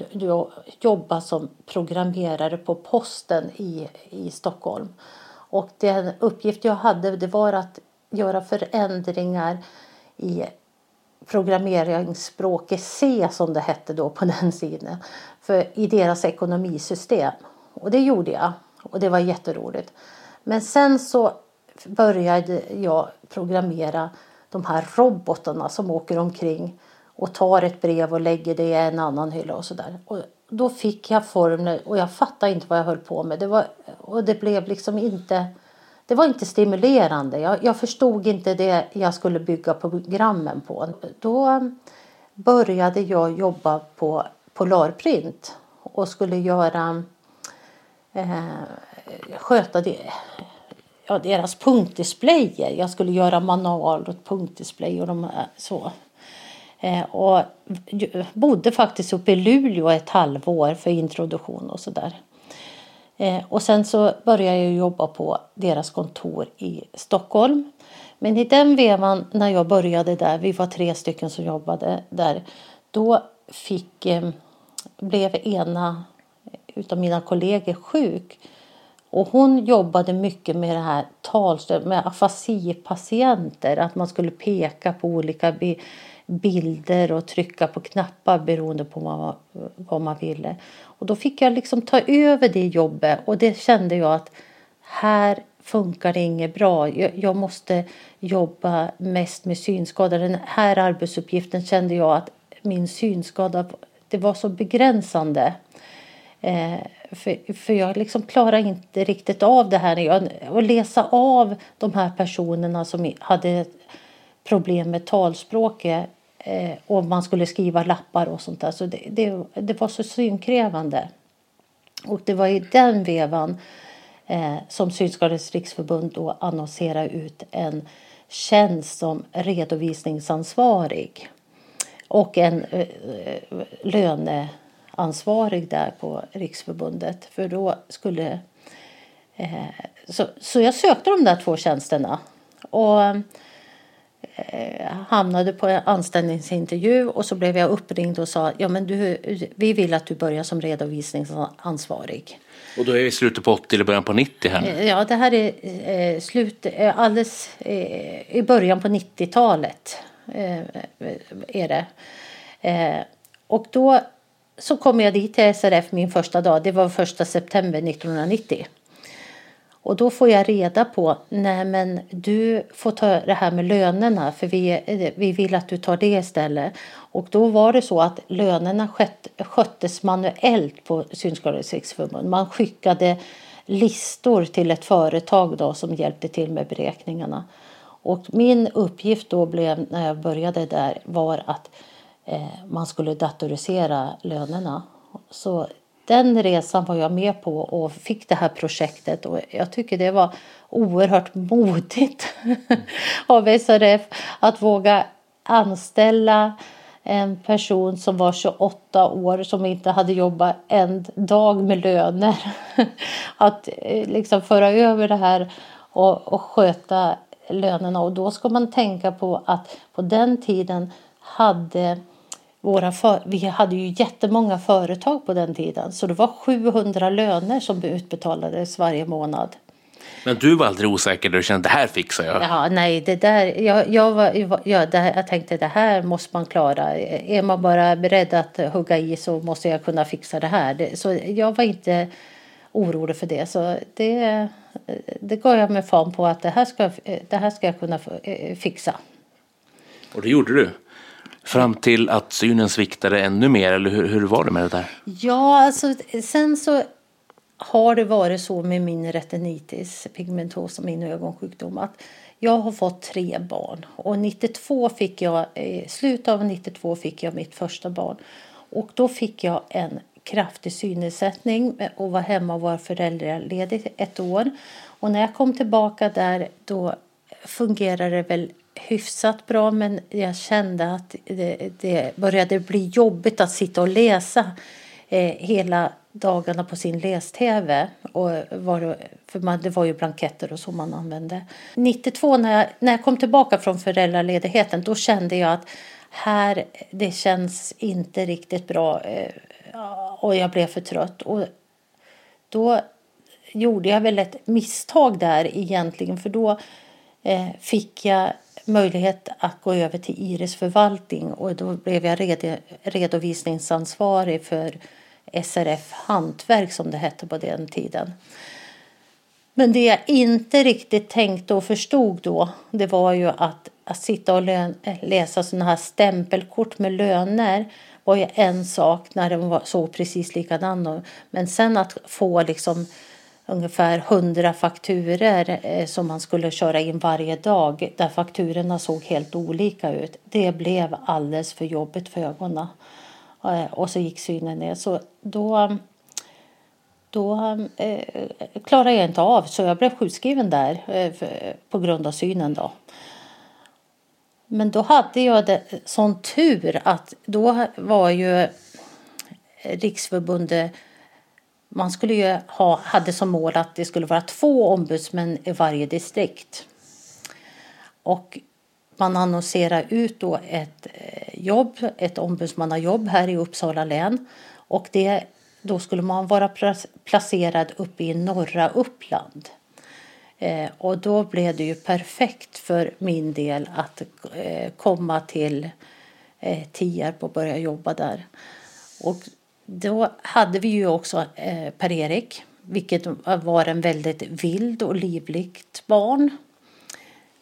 jobba som programmerare på posten i, i Stockholm. Och den uppgift jag hade det var att göra förändringar i programmeringsspråket C som det hette då på den sidan. För, I deras ekonomisystem. Och det gjorde jag. Och det var jätteroligt. Men sen så började jag programmera de här robotarna som åker omkring och tar ett brev och lägger det i en annan hylla och sådär. Och då fick jag formler och jag fattade inte vad jag höll på med. Det var, och det blev liksom inte, det var inte stimulerande. Jag, jag förstod inte det jag skulle bygga programmen på. Då började jag jobba på Polarprint och skulle göra eh, Eh, sköta det, ja, deras punktdisplayer. Jag skulle göra manual och punktdisplay och de, så. Eh, och bodde faktiskt uppe i Luleå ett halvår för introduktion och sådär. där. och sen så började jag jobba på deras kontor i Stockholm. Men i den vevan när jag började där, vi var tre stycken som jobbade där, då fick, blev ena utav mina kollegor sjuk. Och hon jobbade mycket med det här talstöd, med afasipatienter, att man skulle peka på olika bilder och trycka på knappar beroende på vad, vad man ville. Och då fick jag liksom ta över det jobbet och det kände jag att här funkar det inget bra. Jag, jag måste jobba mest med synskada. Den här arbetsuppgiften kände jag att min synskada det var så begränsande. Eh, för, för jag liksom klarar inte riktigt av det här. Jag, att läsa av de här personerna som hade problem med talspråket eh, och man skulle skriva lappar och sånt där. Så det, det, det var så synkrävande. Och det var i den vevan eh, som Synskadades riksförbund då annonserade ut en tjänst som redovisningsansvarig och en eh, eh löneansvarig där på Riksförbundet. För då skulle... Eh, så, så jag sökte de där två tjänsterna. Och Eh, hamnade på en anställningsintervju och så blev jag uppringd och sa ja men du, vi vill att du börjar som redovisningsansvarig. Och då är vi i slutet på 80 eller början på 90 här eh, Ja, det här är eh, slut, eh, alldeles eh, i början på 90-talet eh, är det. och då så kom jag dit till SRF min första dag, det var första september 1990. Och då får jag reda på, nej men du får ta det här med lönerna för vi, vi vill att du tar det istället. Och då var det så att lönerna skött, sköttes manuellt på Synskadades riksförbund. Man skickade listor till ett företag då som hjälpte till med beräkningarna. Och min uppgift då blev, när jag började där var att eh, Eh, man skulle datorisera lönerna. Så den resan var jag med på och fick det här projektet och jag tycker det var oerhört modigt av SRF att våga anställa en person som var 28 år som inte hade jobbat en dag med löner. Att eh, liksom föra över det här och, och sköta lönerna och då ska man tänka på att på den tiden hade våra för, vi hade ju jättemånga företag på den tiden så det var 700 löner som utbetalades varje månad. Men du var aldrig osäker du kände det här fixar jag? Ja, nej, det där, jag, jag, var, jag, det, här- jag tänkte det här måste man klara. Är man bara beredd att hugga i så måste jag kunna fixa det här. Det, så jag var inte orolig för det. Så det, det gav jag mig fan på att det här ska, det här ska jag kunna eh, fixa. Och det gjorde du? Fram till att synen sviktade ännu mer, eller hur, hur var det med det där? Ja, alltså sen så har det varit så med min retinitis pigmentosa, min ögonsjukdom, att jag har fått tre barn. Och 92 fick jag, eh, i slutet av 92 fick jag mitt första barn. Och då fick jag en kraftig synnedsättning och var hemma och var föräldraledig ett år. Och när jag kom tillbaka där då fungerade det väl hyfsat bra men jag kände att det, det började bli jobbigt att sitta och läsa eh, hela dagarna på sin läs-tv. Och var det, för man, det var ju blanketter och så man använde. 92 när jag, när jag kom tillbaka från föräldraledigheten då kände jag att här, det känns inte riktigt bra eh, och jag blev för trött. Och då gjorde jag väl ett misstag där egentligen för då eh, fick jag möjlighet att gå över till Iris förvaltning och då blev jag red, redovisningsansvarig för SRF Hantverk som det hette på den tiden. Men det jag inte riktigt tänkte och förstod då det var ju att, att sitta och lön, läsa sådana här stämpelkort med löner var ju en sak när den var, såg precis likadan ut. Men sen att få liksom ungefär 100 fakturer eh, som man skulle köra in varje dag där fakturorna såg helt olika ut. Det blev alldeles för jobbigt för ögonen. Eh, och så gick synen ner. Så då, då eh, klarade jag inte av så jag blev sjukskriven där eh, för, på grund av synen. Då. Men då hade jag det, sån tur att då var ju Riksförbundet man skulle ju ha, hade som mål att det skulle vara två ombudsmän i varje distrikt. Och man annonserade ut då ett eh, jobb, ett ombudsmannajobb här i Uppsala län. Och det, då skulle man vara placerad uppe i norra Uppland. Eh, och då blev det ju perfekt för min del att eh, komma till eh, Tierp och börja jobba där. Och då hade vi ju också eh, Per-Erik, vilket var en väldigt vild och livligt barn.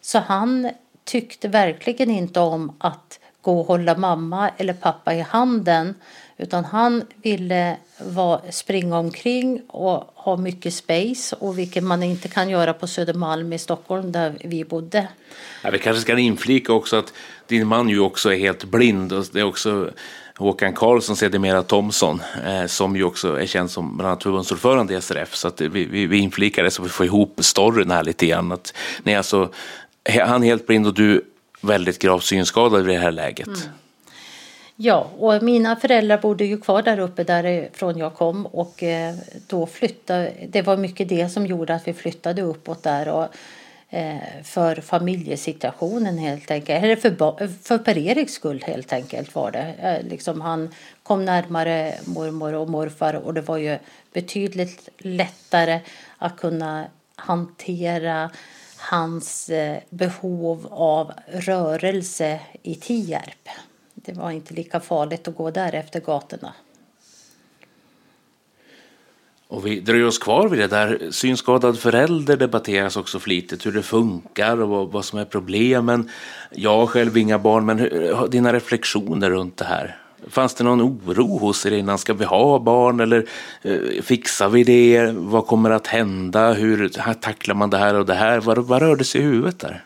Så han tyckte verkligen inte om att gå och hålla mamma eller pappa i handen. Utan han ville var, springa omkring och ha mycket space. Och vilket man inte kan göra på Södermalm i Stockholm där vi bodde. Ja, vi kanske ska inflika också att din man ju också är helt blind. Och det är också Håkan Karlsson, sedermera Thomsson, eh, som ju också är känd som bland annat förbundsordförande i SRF. Så att vi, vi, vi inflikar det så vi får ihop storyn här lite grann. Att, nej, alltså, han är helt blind och du väldigt gravt synskadad i det här läget. Mm. Ja, och mina föräldrar bodde ju kvar där uppe därifrån jag kom och eh, då flyttade, det var mycket det som gjorde att vi flyttade uppåt där och Eh, för familjesituationen helt enkelt, eller för, för Per-Eriks skull helt enkelt var det. Eh, liksom han kom närmare mormor och morfar och det var ju betydligt lättare att kunna hantera hans eh, behov av rörelse i Tierp. Det var inte lika farligt att gå där efter gatorna. Och vi dröjer oss kvar vid det där. Synskadad förälder debatteras också flitigt. Hur det funkar och vad, som är problemen. Jag har själv inga barn, men hur, dina reflektioner runt det här? Fanns det någon oro hos er innan? Ska vi ha barn eller eh, fixar vi det? Vad kommer att hända? Hur tacklar man det här och det här? Vad, vad rörde sig i huvudet där?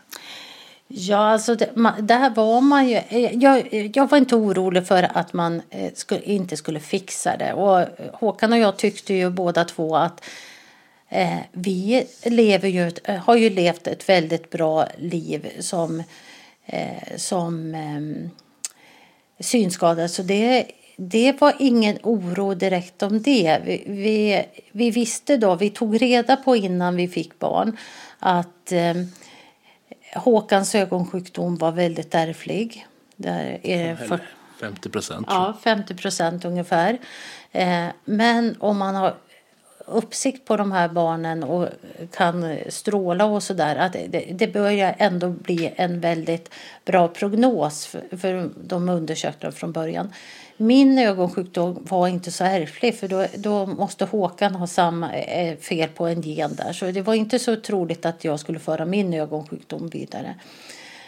Ja, alltså det, man, där var man ju... Jag, jag var inte orolig för att man eh, skulle, inte skulle fixa det. Och eh, Håkan och jag tyckte ju båda två att eh, vi lever ju, ett- eh, har ju levt ett väldigt bra liv som, eh, som eh, synskadade. Så det, det var ingen oro direkt om det. Vi, vi, vi visste då, vi tog reda på innan vi fick barn att eh, Håkans ögonsjukdom var väldigt ärftlig. Där är för, 50 procent. ja, 50 procent ungefär. Eh, men om man har uppsikt på de här barnen och kan stråla och sådär. Att det, det börjar ändå bli en väldigt bra prognos för, för de undersökta från början. Min ögonsjukdom var inte så ärftlig för då, då måste Håkan ha samma eh, fel på en gen där. Så det var inte så troligt att jag skulle föra min ögonsjukdom vidare.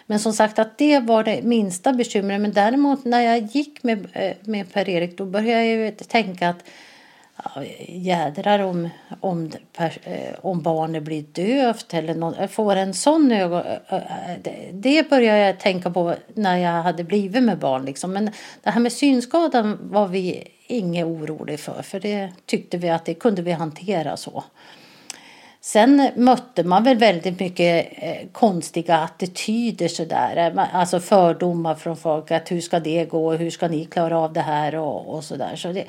Men som sagt att det var det minsta bekymret. Men däremot när jag gick med, eh, med Per-Erik då började jag ju tänka att jädrar om, om, eh, om barnet blir dövt eller någon, får en sån ögon. Det började jag tänka på när jag hade blivit med barn. Liksom. Men det här med synskadan var vi inget oroliga för. För det tyckte vi att det kunde vi hantera så. Sen mötte man väl väldigt mycket eh, konstiga attityder sådär. Eh, alltså fördomar från folk. Att hur ska det gå? Hur ska ni klara av det här? Och, och sådär. Så det,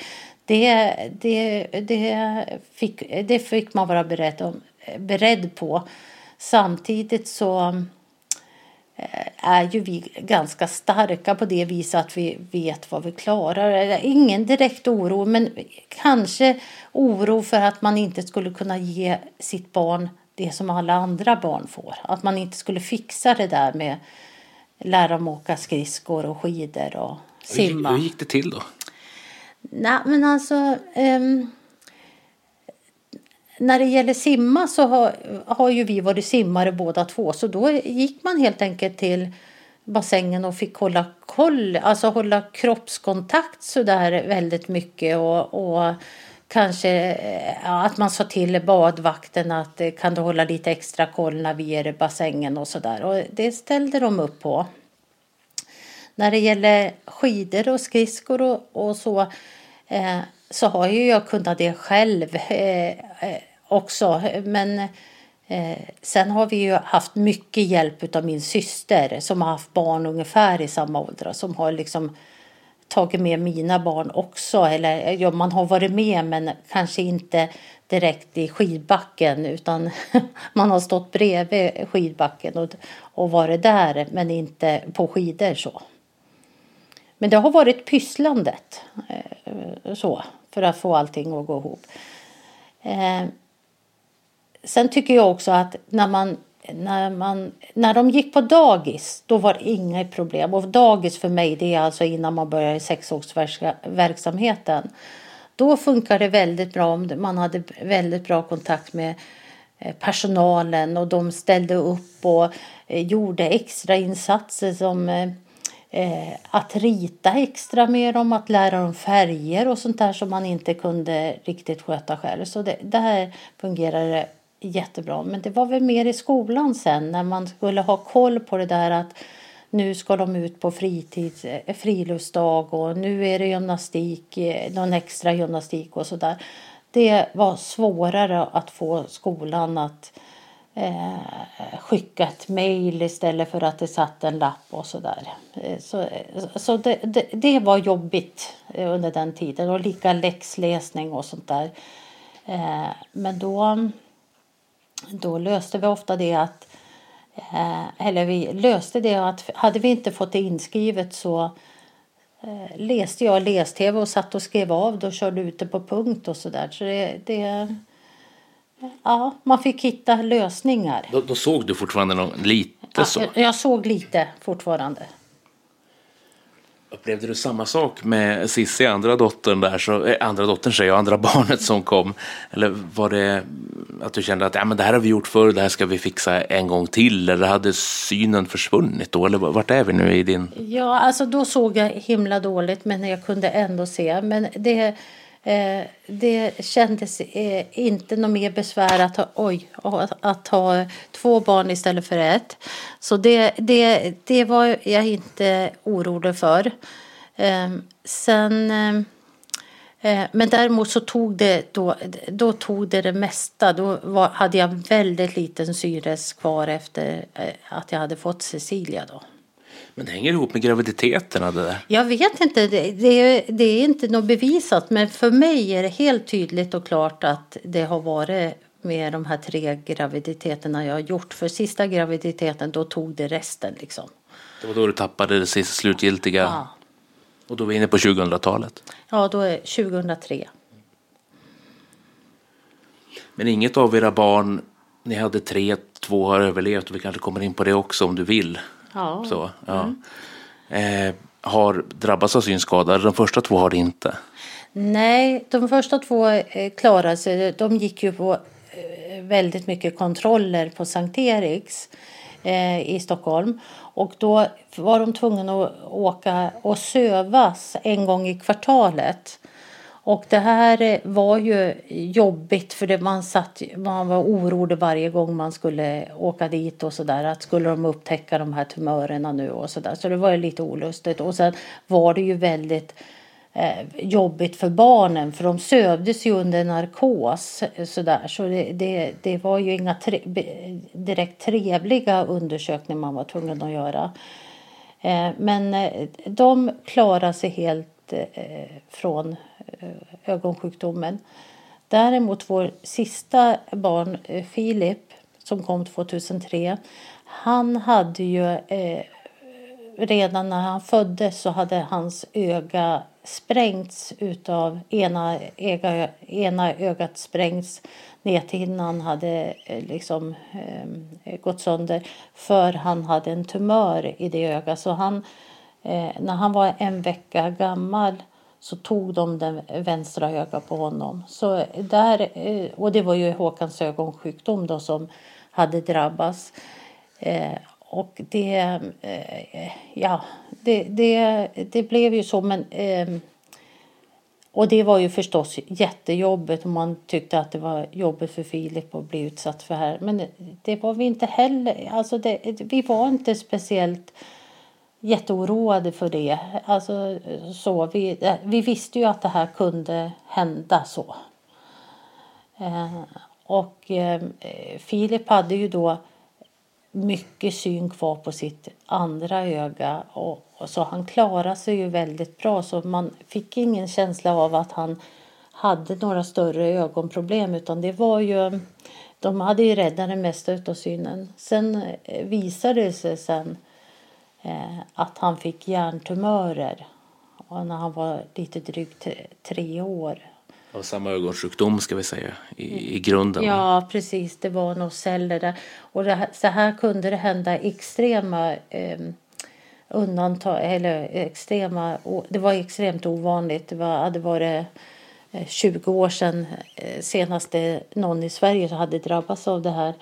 det, det, det, fick, det fick man vara beredd, beredd på. Samtidigt så Eh, är ju vi ganska starka på det viset att vi vet vad vi klarar. Ingen direkt oro, men kanske oro för att man inte skulle kunna ge sitt barn det som alla andra barn får. Att man inte skulle fixa det där med lära dem åka skridskor och skidor och simma. Hur gick det till då? Nej, men alltså... Um, när det gäller simma så har, har ju vi varit simmare båda två. Så då gick man helt enkelt till bassängen och fick hålla koll, alltså hålla kroppskontakt så där väldigt mycket och, och kanske eh, ja, att man sa till badvakten att eh, kan du hålla lite extra koll när vi är i bassängen och så där. Och det ställde de upp på. När det gäller skidor och skridskor och, och så eh, så har ju jag kunnat det själv eh, eh, också. Men eh, sen har vi ju haft mycket hjälp av min syster som har haft barn ungefär i samma ålder. Som har liksom tagit med mina barn också. Eller eh, ja, man har varit med men kanske inte direkt i skidbacken utan man har stått bredvid skidbacken och, och varit där men inte på skidor så. Men det har varit pysslandet eh, så för att få allting att gå ihop. Eh, sen tycker jag också att när man när, man, när de gick på dagis, då var det inga problem. Och dagis för mig, det är alltså innan man börjar i sexårsverksamheten. Då funkar det väldigt bra om man hade väldigt bra kontakt med eh, personalen och de ställde upp och eh, gjorde extra insatser som eh, eh, att rita extra med dem, att lära dem färger och sånt där som man inte kunde riktigt sköta själv. Så det, där fungerade jättebra. Men det var väl mer i skolan sen när man skulle ha koll på det där att nu ska de ut på fritid, eh, friluftsdag och nu är det gymnastik, eh, någon extra gymnastik och sådär. Det var svårare att få skolan att eh, skicka ett mejl istället för att det satt en lapp och sådär. Eh, så, så det, det, det, var jobbigt under den tiden och lika läxläsning och sånt där. Eh, men då, då löste vi ofta det att eh, eller vi löste det att hade vi inte fått det inskrivet så eh, läste jag läs-tv och satt och skrev av det och körde ut det på punkt och sådär. Så det, det Ja, man fick hitta lösningar. Då, då såg du fortfarande någon, lite ja, så? Jag såg lite fortfarande. Upplevde du samma sak med Cissi, andra dottern där, så, äh, andra dottern säger jag, andra barnet som kom? Eller var det att du kände att ja, men det här har vi gjort förr, det här ska vi fixa en gång till? Eller hade synen försvunnit då? Eller vart är vi nu i din? Ja, alltså då såg jag himla dåligt, men jag kunde ändå se. Men det Eh, det kändes eh, inte något mer besvär att ha, oj, att ha två barn istället för ett. Så det, det, det var jag inte orolig för. Ehm, eh, sen, eh, men däremot så tog det, då, då tog det det mesta. Då var, hade jag väldigt liten syres kvar efter eh, att jag hade fått Cecilia. Då. Men det hänger ihop med graviditeterna det där. Jag vet inte, det, det, det, är inte något bevisat men för mig är det helt tydligt och klart att det har varit med de här tre graviditeterna jag har gjort. För sista graviditeten då tog det resten liksom. Det var då du tappade det sista slutgiltiga? Ja. Och då är vi inne på 2000-talet? Ja, då är 2003. Men inget av era barn, ni hade tre, två har överlevt och vi kanske kommer in på det också om du vill. Ja. Så, ja. Eh, har drabbats av synskada. De första två har det inte. Nej, de första två eh, klarade sig. De gick ju på eh, väldigt mycket kontroller på Sankt Eriks eh, i Stockholm. Och då var de tvungna att åka och sövas en gång i kvartalet. Och det här eh, var ju jobbigt för det man, satt, man var orolig varje gång man skulle åka dit och sådär. Att skulle de upptäcka de här tumörerna nu och sådär. Så det var ju lite olustigt. Och sen var det ju väldigt eh, jobbigt för barnen för de sövdes ju under narkos. Eh, sådär. Så det, det, det var ju inga tre, direkt trevliga undersökningar man var tvungen att göra. Eh, men eh, de klarade sig helt eh, från Eh, ögonsjukdomen. Däremot vår sista barn, eh, Filip, som kom 2003, han hade ju eh, redan när han föddes så hade hans öga sprängts utav ena, öga, ena ögat sprängts näthinnan hade eh, liksom eh, gått sönder för han hade en tumör i det ögat. Så han, eh, när han var en vecka gammal så tog de den vänstra ögat på honom. Så där, eh, och det var ju Håkans ögonsjukdom då som hade drabbats. Eh, och det, eh, ja, det, det, det blev ju så. Men, eh, och det var ju förstås jättejobbigt och man tyckte att det var jobbigt för Filip att bli utsatt för det här. Men det var vi inte heller. Alltså det, vi var inte speciellt jätteoroade för det. Alltså, så, vi, eh, vi visste ju att det här kunde hända så. Eh, och eh, Filip hade ju då mycket syn kvar på sitt andra öga. Och, och så han klarade sig ju väldigt bra så man fick ingen känsla av att han hade några större ögonproblem utan det var ju de hade ju räddat det mesta utav synen. Sen eh, visade det sig sen att han fick hjärntumörer och när han var lite drygt tre, år. Av samma ögonsjukdom ska vi säga i, i grunden. Ja, precis. Det var nog celler där. Och här, så här kunde det hända extrema eh, undantag, eller extrema, det var extremt ovanligt. Det var, hade varit eh, 20 år sedan eh, senast någon i Sverige hade drabbats av det här.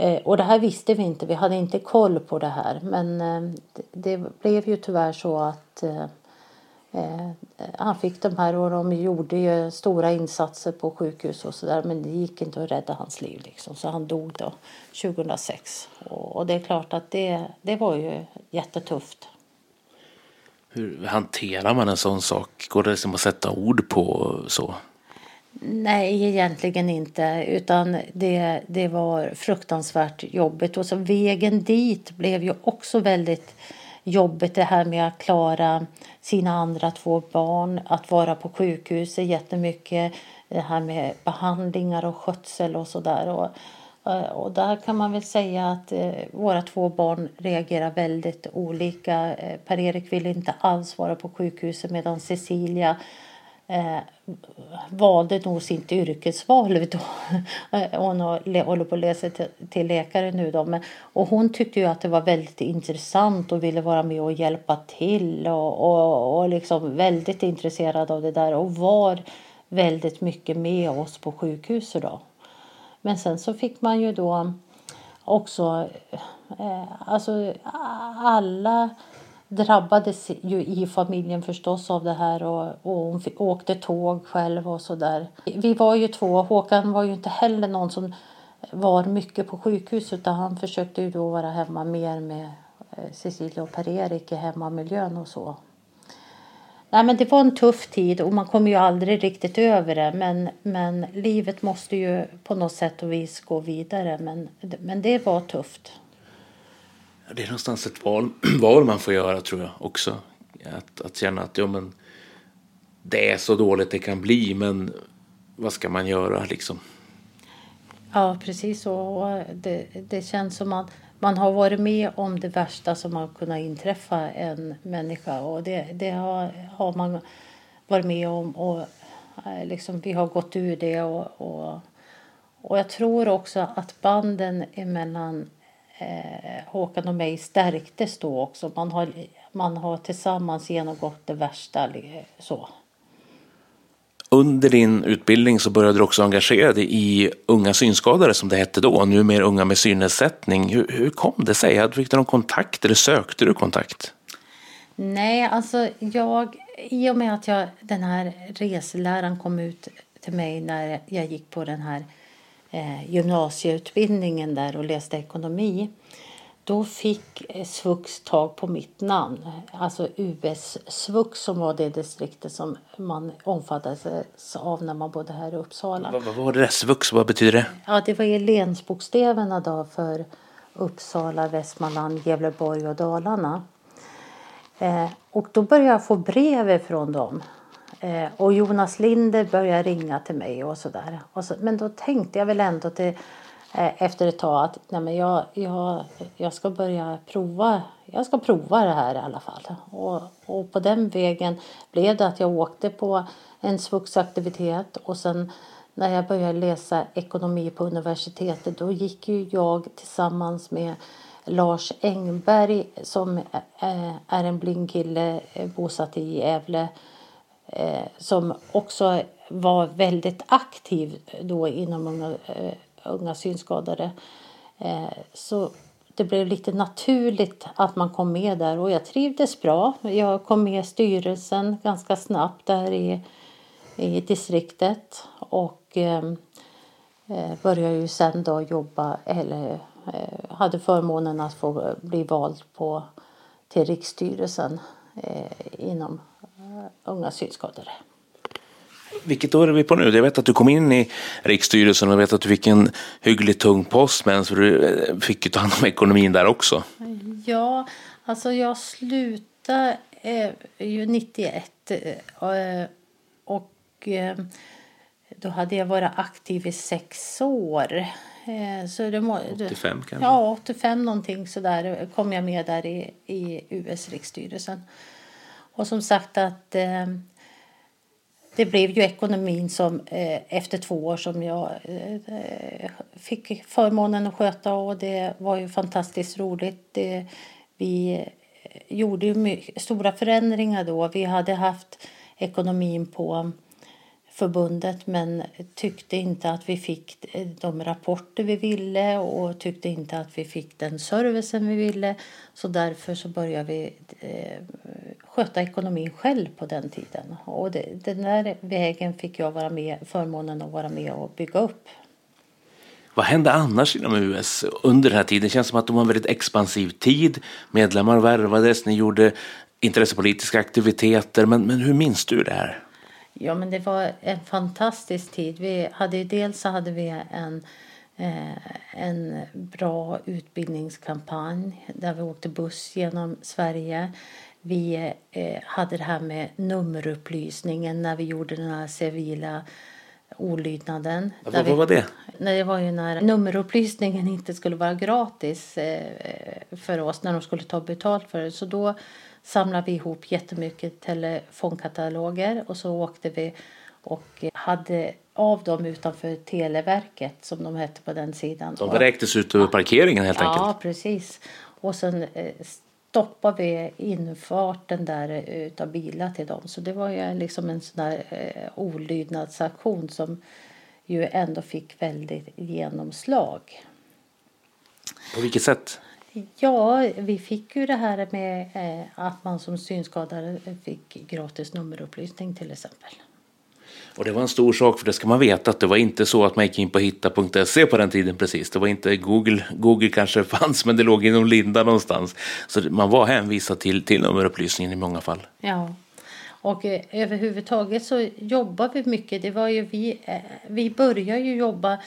Eh, och det här visste vi inte, vi hade inte koll på det här. Men eh, det, blev ju tyvärr så att eh, han fick de här och de gjorde ju stora insatser på sjukhus och sådär men det gick inte att rädda hans liv liksom. Så han dog då 2006. Och, och det är klart att det, det var ju jättetufft. Hur hanterar man en sån sak? Går det liksom att sätta ord på så? Nej, egentligen inte. Utan det, det var fruktansvärt jobbigt. Och så vägen dit blev ju också väldigt jobbigt. Det här med att klara sina andra två barn. Att vara på sjukhuset jättemycket. Det här med behandlingar och skötsel och sådär. Och, eh, och där kan man väl säga att eh, våra två barn reagerar väldigt olika. Eh, Per-Erik ville inte alls vara på sjukhuset medan Cecilia eh, valde nog sitt yrkesval då. Eh, hon håller på att läsa till, till läkare nu då. Men, och hon tyckte ju att det var väldigt intressant och ville vara med och hjälpa till och, och, och liksom väldigt intresserad av det där och var väldigt mycket med oss på sjukhuset då. Men sen så fick man ju då också, eh, alltså alla drabbades ju i familjen förstås av det här och, och hon åkte tåg själv och så där. Vi var ju två, Håkan var ju inte heller någon som var mycket på sjukhus utan han försökte ju då vara hemma mer med eh, Cecilia och Per-Erik i hemmamiljön och så. Nej, men det var en tuff tid och man kommer ju aldrig riktigt över det. Men, men livet måste ju på något sätt och vis gå vidare. Men, men det var tufft. Det är någonstans ett val, val man får göra tror jag också. Att, att känna att ja, men, det är så dåligt det kan bli men vad ska man göra liksom? Ja, precis så. Och Det, det känns som att man har varit med om det värsta som har kunnat inträffa en människa. Och det, det har, har man varit med om. Och eh, liksom, vi har gått ur det och, och, Och jag tror också att banden emellan eh, Håkan och mig stärktes då också. Man har, man har tillsammans genomgått det värsta. Så. Under din utbildning så började du också engagera dig i Unga synskadade som det hette då, numera Unga med synnedsättning. Hur, hur kom det sig? Fick du någon kontakt eller sökte du kontakt? Nej, alltså jag, i och med att jag, den här reseläraren kom ut till mig när jag gick på den här eh, gymnasieutbildningen där och läste ekonomi. Då fick eh, Svux tag på mitt namn, alltså US Svux som var det distriktet som man omfattades av när man bodde här i Uppsala. Vad, vad var det där svux? Vad betyder det? Ja, det var ju länsbokstäverna då för Uppsala, Västmanland, Gävleborg och Dalarna. Eh, och då började jag få brev från dem. Eh, och Jonas Linder började ringa till mig och sådär. Och så, men då tänkte jag väl ändå till, eh, efter ett tag att nej men jag, jag, jag ska börja prova. Jag ska prova det här i alla fall. Och, och på den vägen blev det att jag åkte på en svuxaktivitet och sen när jag började läsa ekonomi på universitetet då gick ju jag tillsammans med Lars Engberg som eh, är en blind kille eh, bosatt i Gävle eh, som också var väldigt aktiv då inom unga, eh, unga synskadade. Eh, så det blev lite naturligt att man kom med där och jag trivdes bra. Jag kom med i styrelsen ganska snabbt där i, i distriktet och eh, eh började ju sen då jobba eller eh, hade förmånen att få bli vald på, till riksstyrelsen eh, inom unga synskadade. Vilket år är vi på nu? Jag vet att du kom in i riksstyrelsen och jag vet att du fick en hyggligt tung post men så du eh, fick ju ta hand om ekonomin där också. Ja, alltså jag slutade eh, ju 91 eh, och eh, då hade jag varit aktiv i sex år. Eh, så det må, 85 kanske? Ja, 85 någonting sådär kom jag med där i, i US-riksstyrelsen. Och som sagt att eh, det blev ju ekonomin som eh, efter två år som jag eh, fick förmånen att sköta och det var ju fantastiskt roligt. Det, vi eh, gjorde ju stora förändringar då. Vi hade haft ekonomin på förbundet men tyckte inte att vi fick eh, de rapporter vi ville och tyckte inte att vi fick den servicen vi ville. Så därför så började vi eh, sköta ekonomin själv på den tiden. Och det, den där vägen fick jag vara med, förmånen att vara med och bygga upp. Vad hände annars inom US under den här tiden? Det känns som att det var en väldigt expansiv tid. Medlemmar värvades, ni gjorde intressepolitiska aktiviteter. Men, men hur minns du det här? Ja, men det var en fantastisk tid. Vi hade, ju- dels så hade vi en, eh, en bra utbildningskampanj där vi åkte buss genom Sverige. Vi eh, hade det här med nummerupplysningen när vi gjorde den här civila olydnaden. Vad- Där vad var det? Nej, det var ju när nummerupplysningen inte skulle vara gratis eh, för oss när de skulle ta betalt för det. Så då samlade vi ihop jättemycket telefonkataloger och så åkte vi och hade av dem utanför Televerket som de hette på den sidan. De vräktes ut över parkeringen helt Ja, enkelt. precis. Och sen eh, stoppade vi infarten där eh, utav bilar till dem. Så det var ju liksom en sån där eh, olydnadsaktion som ju ändå fick väldigt genomslag. På vilket sätt? Ja, vi fick ju det här med eh, att man som synskadad fick gratis nummerupplysning till exempel. Och det var en stor sak för det ska man veta att det var inte så att man gick in på hitta.se på den tiden precis. Det var inte Google, Google kanske fanns men det låg inom Linda någonstans. Så man var hänvisad till, till nummerupplysningen i många fall. Ja. Och eh, överhuvudtaget så jobbar vi mycket. Det var ju vi, eh, vi började ju jobba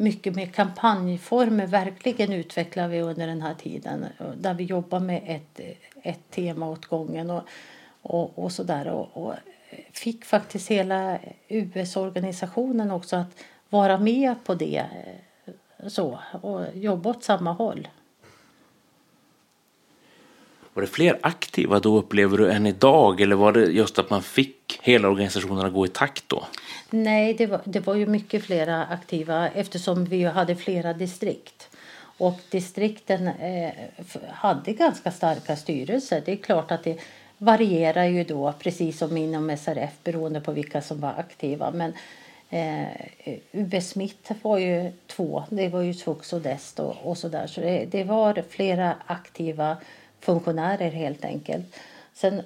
mycket med kampanjformer. Verkligen utvecklar vi under den här tiden. Eh, där vi jobbar med ett, eh, ett tema åt gången och, och, och sådär. Och, och fick faktiskt hela US-organisationen också att vara med på det. Eh, så, och jobba åt samma håll. Var det fler aktiva då upplever du än idag eller var det just att man fick hela organisationen att gå i takt då? Nej, det var, det var ju mycket flera aktiva eftersom vi hade flera distrikt. Och distrikten eh, hade ganska starka styrelser. Det är klart att det varierar ju då precis som inom SRF beroende på vilka som var aktiva. Men eh, UB Smith var ju två, det var ju Svux och Dest och, och sådär. Så det, det var flera aktiva funktionärer helt enkelt. Sen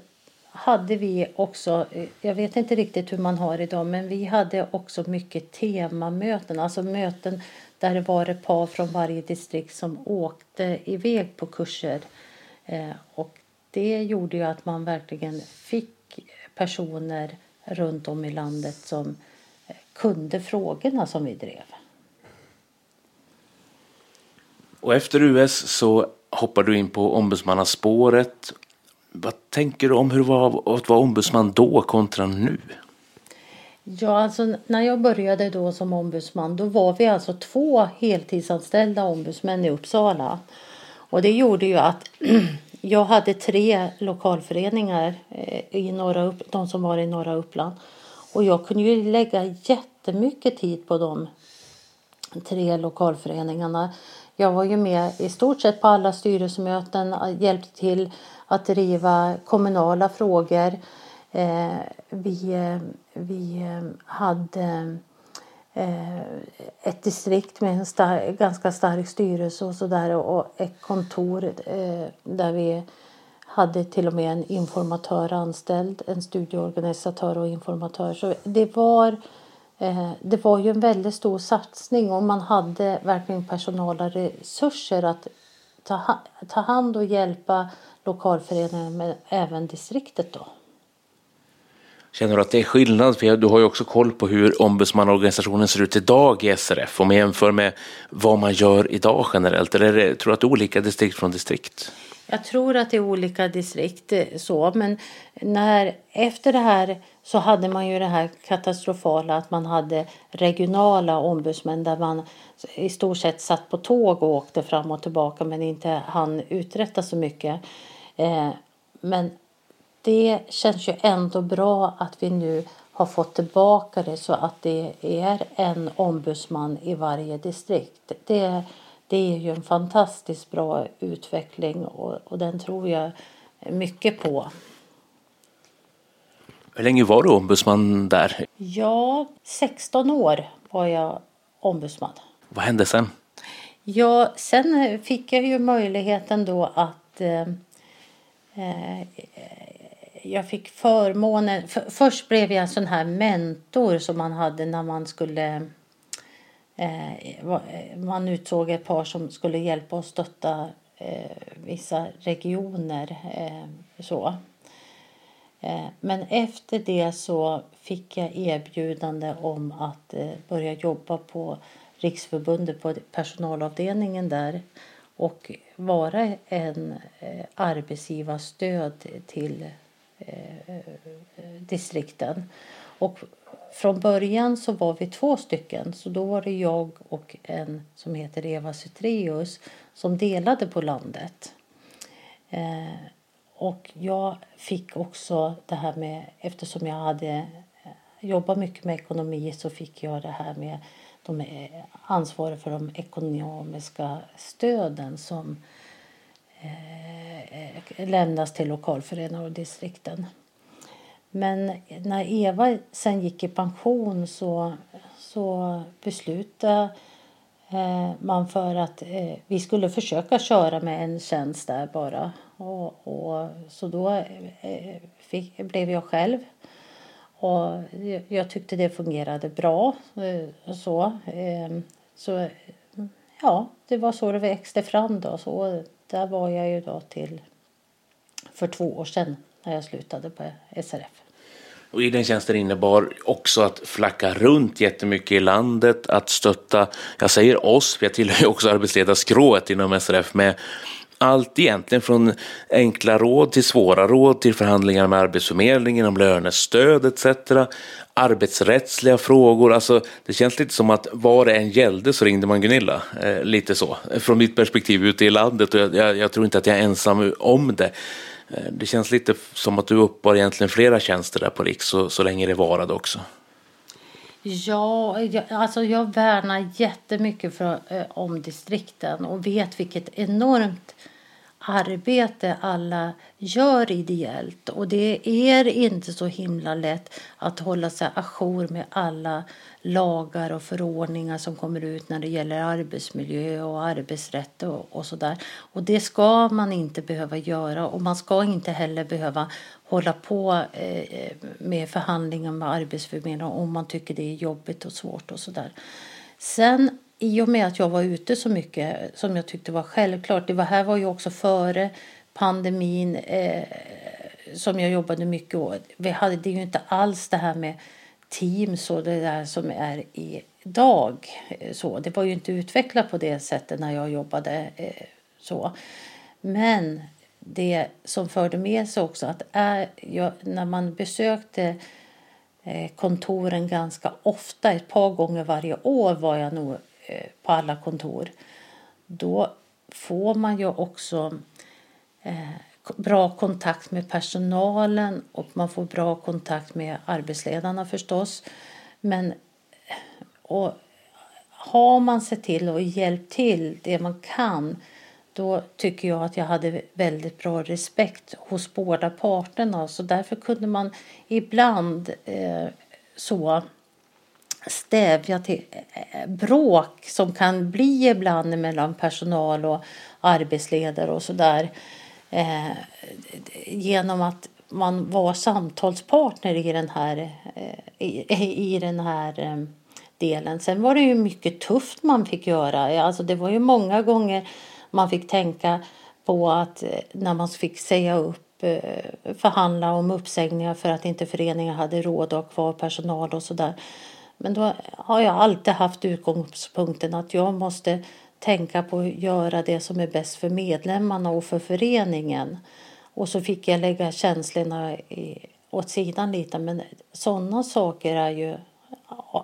hade vi också, jag vet inte riktigt hur man har idag, men vi hade också mycket temamöten, alltså möten där det var ett par från varje distrikt som åkte iväg på kurser. Eh, och det gjorde ju att man verkligen fick personer runt om i landet som eh, kunde frågorna som vi drev. Och efter US så hoppar du in på ombudsmannaspåret. Vad tänker du om hur det var att vara ombudsman då kontra nu? Ja, alltså när jag började då som ombudsman då var vi alltså två heltidsanställda ombudsmän i Uppsala. Och det gjorde ju att jag hade tre lokalföreningar eh, i norra de som var i norra Uppland. Och jag kunde ju lägga jättemycket tid på de tre lokalföreningarna. Jag var ju med i stort sett på alla styrelsemöten, eh, hjälpte till att driva kommunala frågor. Eh, vi, eh, vi hade ett distrikt med en star ganska stark styrelse och sådär och ett kontor där vi hade till och med en informatör anställd, en studieorganisatör och informatör. Så det var Eh, det var ju en väldigt stor satsning och man hade verkligen personala resurser att ta, hand och hjälpa lokalföreningen men även distriktet då. Känner du att det är skillnad? För du har ju också koll på hur ombudsmannaorganisationen ser ut idag i SRF om man jämför med vad man gör idag generellt. Eller det, tror du att det är olika distrikt från distrikt? Jag tror att det är olika distrikt eh, så, men när efter det här så hade man ju det här katastrofala att man hade regionala ombudsmän där man i stort sett satt på tåg och åkte fram och tillbaka men inte hann uträtta så mycket. Eh, men det känns ju ändå bra att vi nu har fått tillbaka det så att det är en ombudsman i varje distrikt. Det, det är ju en fantastiskt bra utveckling och, och den tror jag mycket på. Hur länge var du ombudsman där? Ja, 16 år var jag ombudsman. Vad hände sen? Ja, sen fick jag ju möjligheten då att eh, eh jag fick förmånen... För, först blev jag en sån här mentor som man hade när man skulle... Eh, eh, man utsåg ett par som skulle hjälpa och stötta eh, vissa regioner. Eh, så. Eh, men efter det så fick jag erbjudande om att eh, börja jobba på Riksförbundet på personalavdelningen där och vara en eh, arbetsgivarstöd till eh, eh, distrikten. Och från början så var vi två stycken, så då var det jag och en som heter Eva Sytreus som delade på landet. Eh, och jag fick också det här med, eftersom jag hade eh, jobbat mycket med ekonomi så fick jag det här med de eh, ansvaret för de ekonomiska stöden som eh, lämnas till lokalföreningar och distrikten. Men när Eva sen gick i pension så, så beslutade eh, man för att eh, vi skulle försöka köra med en tjänst där bara. Och, och så då eh, fick, blev jag själv. Och jag tyckte det fungerade bra. Eh, så, eh, så ja, det var så det växte fram då. Så där var jag ju då till för två år sedan när jag slutade på SRF. Och i den tjänsten innebar också att flacka runt jättemycket i landet, att stötta, jag säger oss, för jag tillhör ju också arbetsledarskrået inom SRF med allt egentligen från enkla råd till svåra råd till förhandlingar med Arbetsförmedlingen om lönestöd etc. Arbetsrättsliga frågor, alltså det känns lite som att vad det än gällde så ringde man Gunilla. Eh, lite så, från mitt perspektiv ute i landet och jag, jag, jag tror inte att jag är ensam om det. Eh, det känns lite som att du uppbar egentligen flera tjänster där på Riks så, så länge det varade också. Ja, jag, alltså jag värnar jättemycket för, eh, om distrikten och vet vilket enormt arbete alla gör ideellt. Och det är inte så himla lätt att hålla sig ajour med alla lagar och förordningar som kommer ut när det gäller arbetsmiljö och arbetsrätt och, och sådär. Och det ska man inte behöva göra och man ska inte heller behöva hålla på eh, med förhandlingar med Arbetsförmedlingen om man tycker det är jobbigt och svårt och sådär. Sen i och med att jag var ute så mycket som jag tyckte var självklart. Det var, här var ju också före pandemin eh, som jag jobbade mycket. Vi hade det ju inte alls det här med Teams och det där som är idag. Eh, så, det var ju inte utvecklat på det sättet när jag jobbade eh, så. Men det som förde med sig också att är, jag, när man besökte eh, kontoren ganska ofta, ett par gånger varje år var jag nog på alla kontor. Då får man ju också eh, bra kontakt med personalen och man får bra kontakt med arbetsledarna förstås. Men och har man sett till och hjälpt till det man kan då tycker jag att jag hade väldigt bra respekt hos båda parterna. Så därför kunde man ibland eh, så stävja till eh, bråk som kan bli ibland mellan personal och arbetsledare och sådär. Eh, Eh, genom att man var samtalspartner i den här, eh, i, i den här eh, delen. Sen var det ju mycket tufft man fick göra. Alltså det var ju många gånger man fick tänka på att eh, när man fick säga upp eh, förhandla om uppsägningar för att inte föreningen hade råd att ha kvar personal och sådär. Men då har jag alltid haft utgångspunkten att jag måste tänka på att göra det som är bäst för medlemmarna och för föreningen. Och så fick jag lägga känslorna åt sidan lite. Men sådana saker är ju,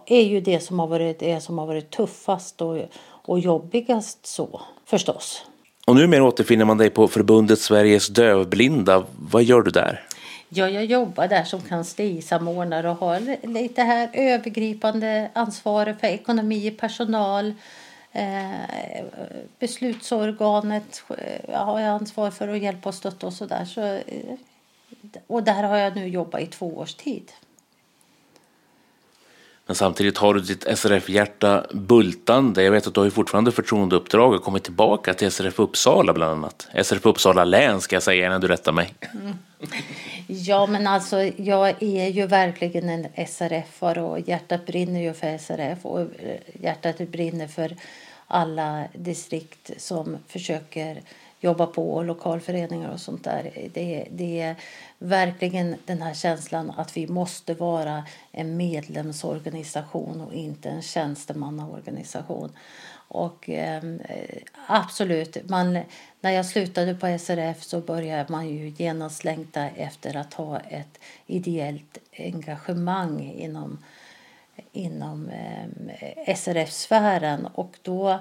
är ju det, som har varit, det som har varit tuffast och, och jobbigast så förstås. Och numera återfinner man dig på förbundet Sveriges dövblinda. Vad gör du där? Ja, jag jobbar där som kanslisamordnare och har lite här övergripande ansvar för ekonomi, personal, eh, beslutsorganet eh, har jag ansvar för att hjälpa och stötta och sådär. Så, eh, och där har jag nu jobbat i två års tid. Men samtidigt har du ditt SRF-hjärta bultande. Jag vet att du har fortfarande förtroendeuppdrag och kommit tillbaka till SRF Uppsala bland annat. SRF Uppsala län ska jag säga innan du rättar mig. Mm. Ja, men alltså jag är ju verkligen en SRF-are och hjärtat brinner ju för SRF och eh, hjärtat brinner för alla distrikt som försöker jobba på och lokalföreningar och sånt där. Det, det är verkligen den här känslan att vi måste vara en medlemsorganisation och inte en tjänstemannaorganisation. Och eh, absolut, man, när jag slutade på SRF så började man ju genast längta efter att ha ett ideellt engagemang inom, inom eh, SRF-sfären. Och då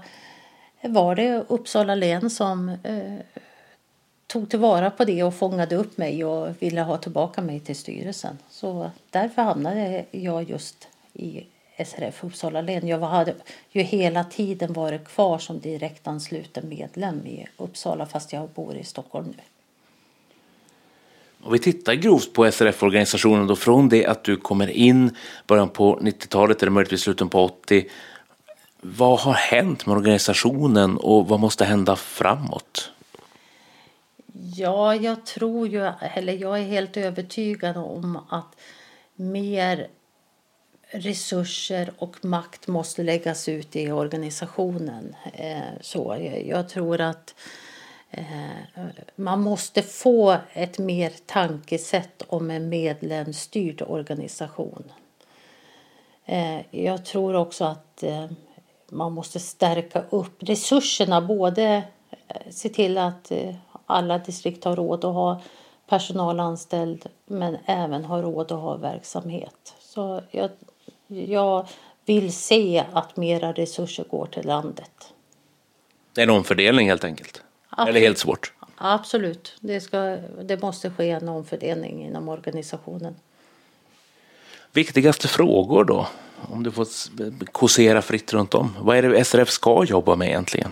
var det Uppsala län som eh, tog tillvara på det och fångade upp mig och ville ha tillbaka mig till styrelsen. Så därför hamnade jag just i SRF Uppsala län. Jag hade ju hela tiden varit kvar som direktansluten medlem i Uppsala fast jag bor i Stockholm nu. Om vi tittar grovt på SRF-organisationen då från det att du kommer in början på 90-talet eller möjligtvis slutet på 80 vad har hänt med organisationen och vad måste hända framåt? Ja, jag tror ju, eller jag är helt övertygad om att mer resurser och makt måste läggas ut i organisationen. Eh, så jag tror att eh, man måste få ett mer tankesätt om en medlemsstyrd organisation. Eh, jag tror också att man måste stärka upp resurserna både se till att eh, alla distrikt har råd att ha personal anställd men även har råd att ha verksamhet. Så jag, jag vill se att mera resurser går till landet. Det är en omfördelning helt enkelt. Eller helt svårt. Absolut, det, ska, det måste ske en omfördelning inom organisationen. Viktigaste frågor då? Om du får kåsera fritt runt om. Vad är det SRF ska jobba med egentligen?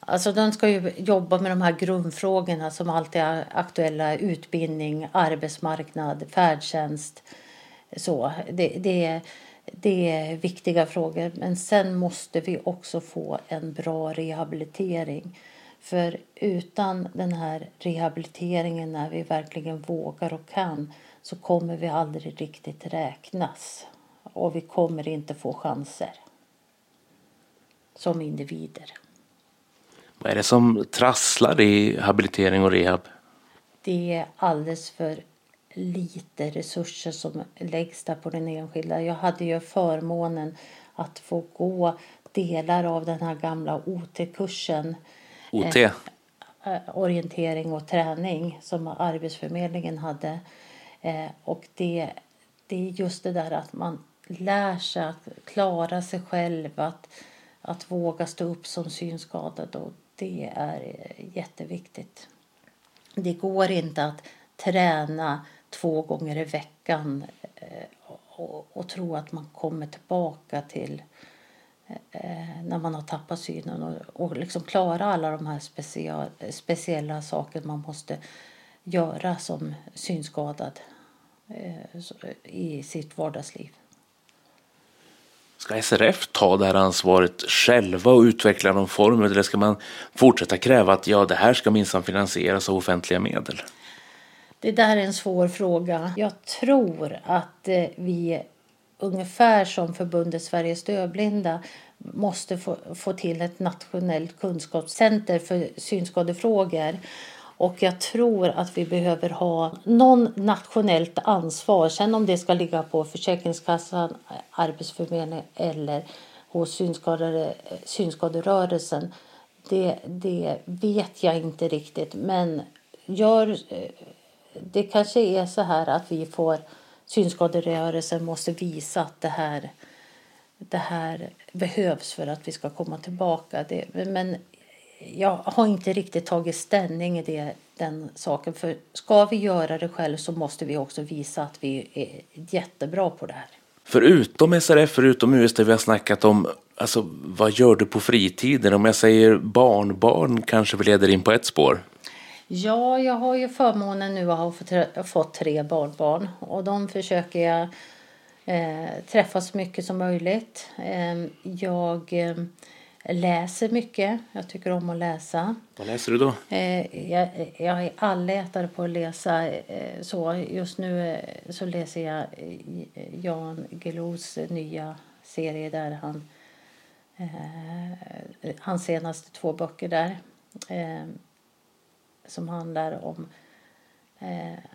Alltså de ska ju jobba med de här grundfrågorna som alltid är aktuella. Utbildning, arbetsmarknad, färdtjänst. Så, det, det, det är viktiga frågor. Men sen måste vi också få en bra rehabilitering. För utan den här rehabiliteringen när vi verkligen vågar och kan så kommer vi aldrig riktigt räknas. Och vi kommer inte få chanser som individer. Vad är det som trasslar i habilitering och rehab? Det är alldeles för lite resurser som läggs där på den enskilda. Jag hade ju förmånen att få gå delar av den här gamla OT-kursen. OT? Eh, orientering och träning som Arbetsförmedlingen hade. Eh, och det, det är just det där att man lär sig att klara sig själv, att, att våga stå upp som synskadad. Och det är jätteviktigt. Det går inte att träna två gånger i veckan eh, och, och tro att man kommer tillbaka till eh, när man har tappat synen och, och liksom klara alla de här speciella, speciella saker man måste göra som synskadad eh, i sitt vardagsliv. Ska SRF ta det här ansvaret själva och utveckla någon form eller ska man fortsätta kräva att ja, det här ska minsann finansieras av offentliga medel? Det där är en svår fråga. Jag tror att eh, vi ungefär som förbundet Sveriges dövblinda måste få, få till ett nationellt kunskapscenter för synskadefrågor och jag tror att vi behöver ha någon nationellt ansvar. Sen om det ska ligga på Försäkringskassan, Arbetsförmedlingen eller hos synskadade, synskaderörelsen. Det, det vet jag inte riktigt. Men gör, det kanske är så här att vi får synskaderörelsen måste visa att det här, det här behövs för att vi ska komma tillbaka. Det, men jag har inte riktigt tagit ställning i det, den saken. För ska vi göra det själv så måste vi också visa att vi är jättebra på det här. Förutom SRF, förutom USD vi har snackat om, alltså vad gör du på fritiden? Om jag säger barnbarn kanske vi leder in på ett spår. Ja, jag har ju förmånen nu att ha fått, fått tre barnbarn och de försöker jag eh, träffa så mycket som möjligt. Eh, jag eh, läser mycket. Jag tycker om att läsa. Vad läser du då? Eh, jag, jag är allätare på att läsa. Eh, så just nu eh, så läser jag Jan Guillous nya serie där han hans senaste två böcker där som handlar om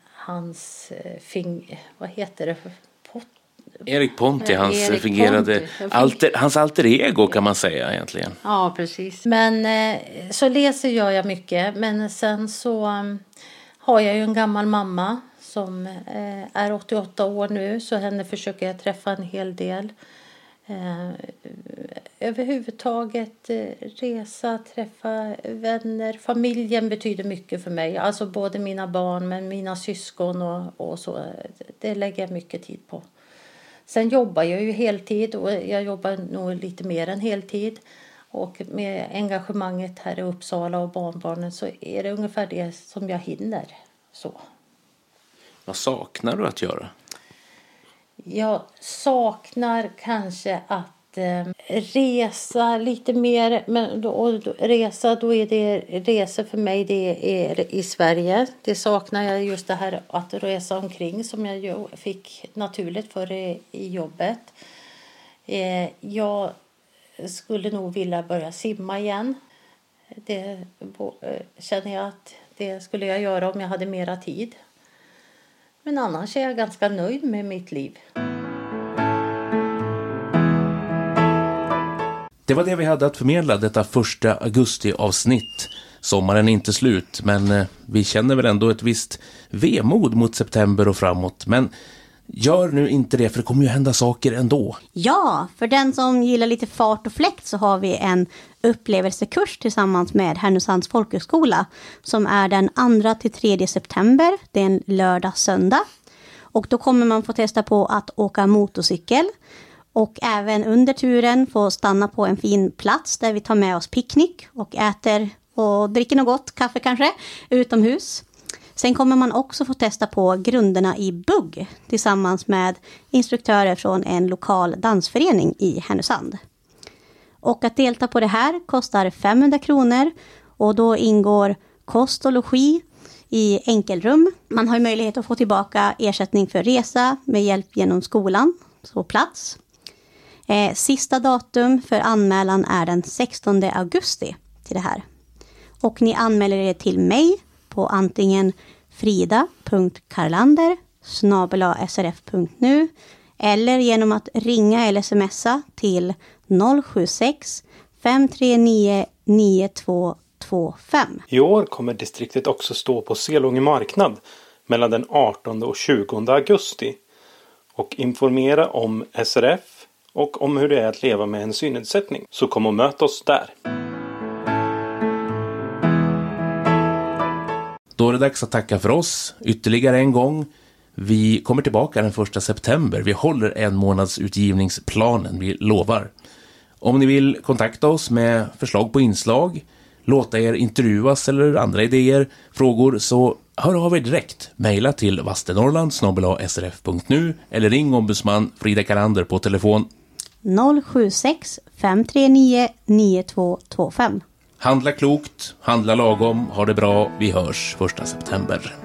hans fing... Vad heter det? Erik Ponti, hans Erik fungerade Ponti. Alter, hans alter ego kan man säga egentligen. Ja, precis. Men eh, så läser jag, jag mycket. Men sen så um, har jag ju en gammal mamma som eh, är 88 år nu. Så henne försöker jag träffa en hel del. Eh, överhuvudtaget resa, träffa vänner. Familjen betyder mycket för mig. Alltså både mina barn men mina syskon och, och så. Det lägger jag mycket tid på. Sen jobbar jag ju heltid och jag jobbar nog lite mer än heltid. Och med engagemanget här i Uppsala och barnbarnen så är det ungefär det som jag hinner. Så. Vad saknar du att göra? Jag saknar kanske att eh, resa lite mer. Men då, då, resa, då är det resor för mig det är i Sverige. Det saknar jag just det här att resa omkring som jag fick naturligt för i, i jobbet. Eh, jag skulle nog vilja börja simma igen. Det eh, känner jag att det skulle jag göra om jag hade mera tid. Men annars är jag ganska nöjd med mitt liv. Det var det vi hade att förmedla detta första augustiavsnitt. Sommaren är inte slut, men eh, vi känner väl ändå ett visst vemod mot september och framåt. Men gör nu inte det, för det kommer ju hända saker ändå. Ja, för den som gillar lite fart och fläkt så har vi en upplevelsekurs tillsammans med Härnösands folkhögskola som är den 2 till 3 september. Det är en lördag söndag. Och då kommer man få testa på att åka motorcykel och även under turen få stanna på en fin plats där vi tar med oss picknick och äter och dricker något gott, kaffe kanske, utomhus. Sen kommer man också få testa på grunderna i bugg tillsammans med instruktörer från en lokal dansförening i Härnösand. Och att delta på det här kostar 500 kronor och då ingår kost och logi i enkelrum. Man har möjlighet att få tillbaka ersättning för resa med hjälp genom skolan, så plats. Eh, sista datum för anmälan är den 16 augusti till det här. Och ni anmäler er till mig på antingen frida.karlander srf.nu eller genom att ringa eller smsa till 076 539 9225. I år kommer distriktet också stå på Selånge marknad mellan den 18 och 20 augusti och informera om SRF och om hur det är att leva med en synnedsättning. Så kom och möt oss där. Då är det dags att tacka för oss ytterligare en gång. Vi kommer tillbaka den 1 september. Vi håller en månads utgivningsplanen, vi lovar. Om ni vill kontakta oss med förslag på inslag, låta er intervjuas eller andra idéer, frågor, så hör av er direkt. Mejla till vastenorrland srf.nu eller ring ombudsman Frida Karander på telefon 076 539 9225. Handla klokt, handla lagom, ha det bra. Vi hörs första september.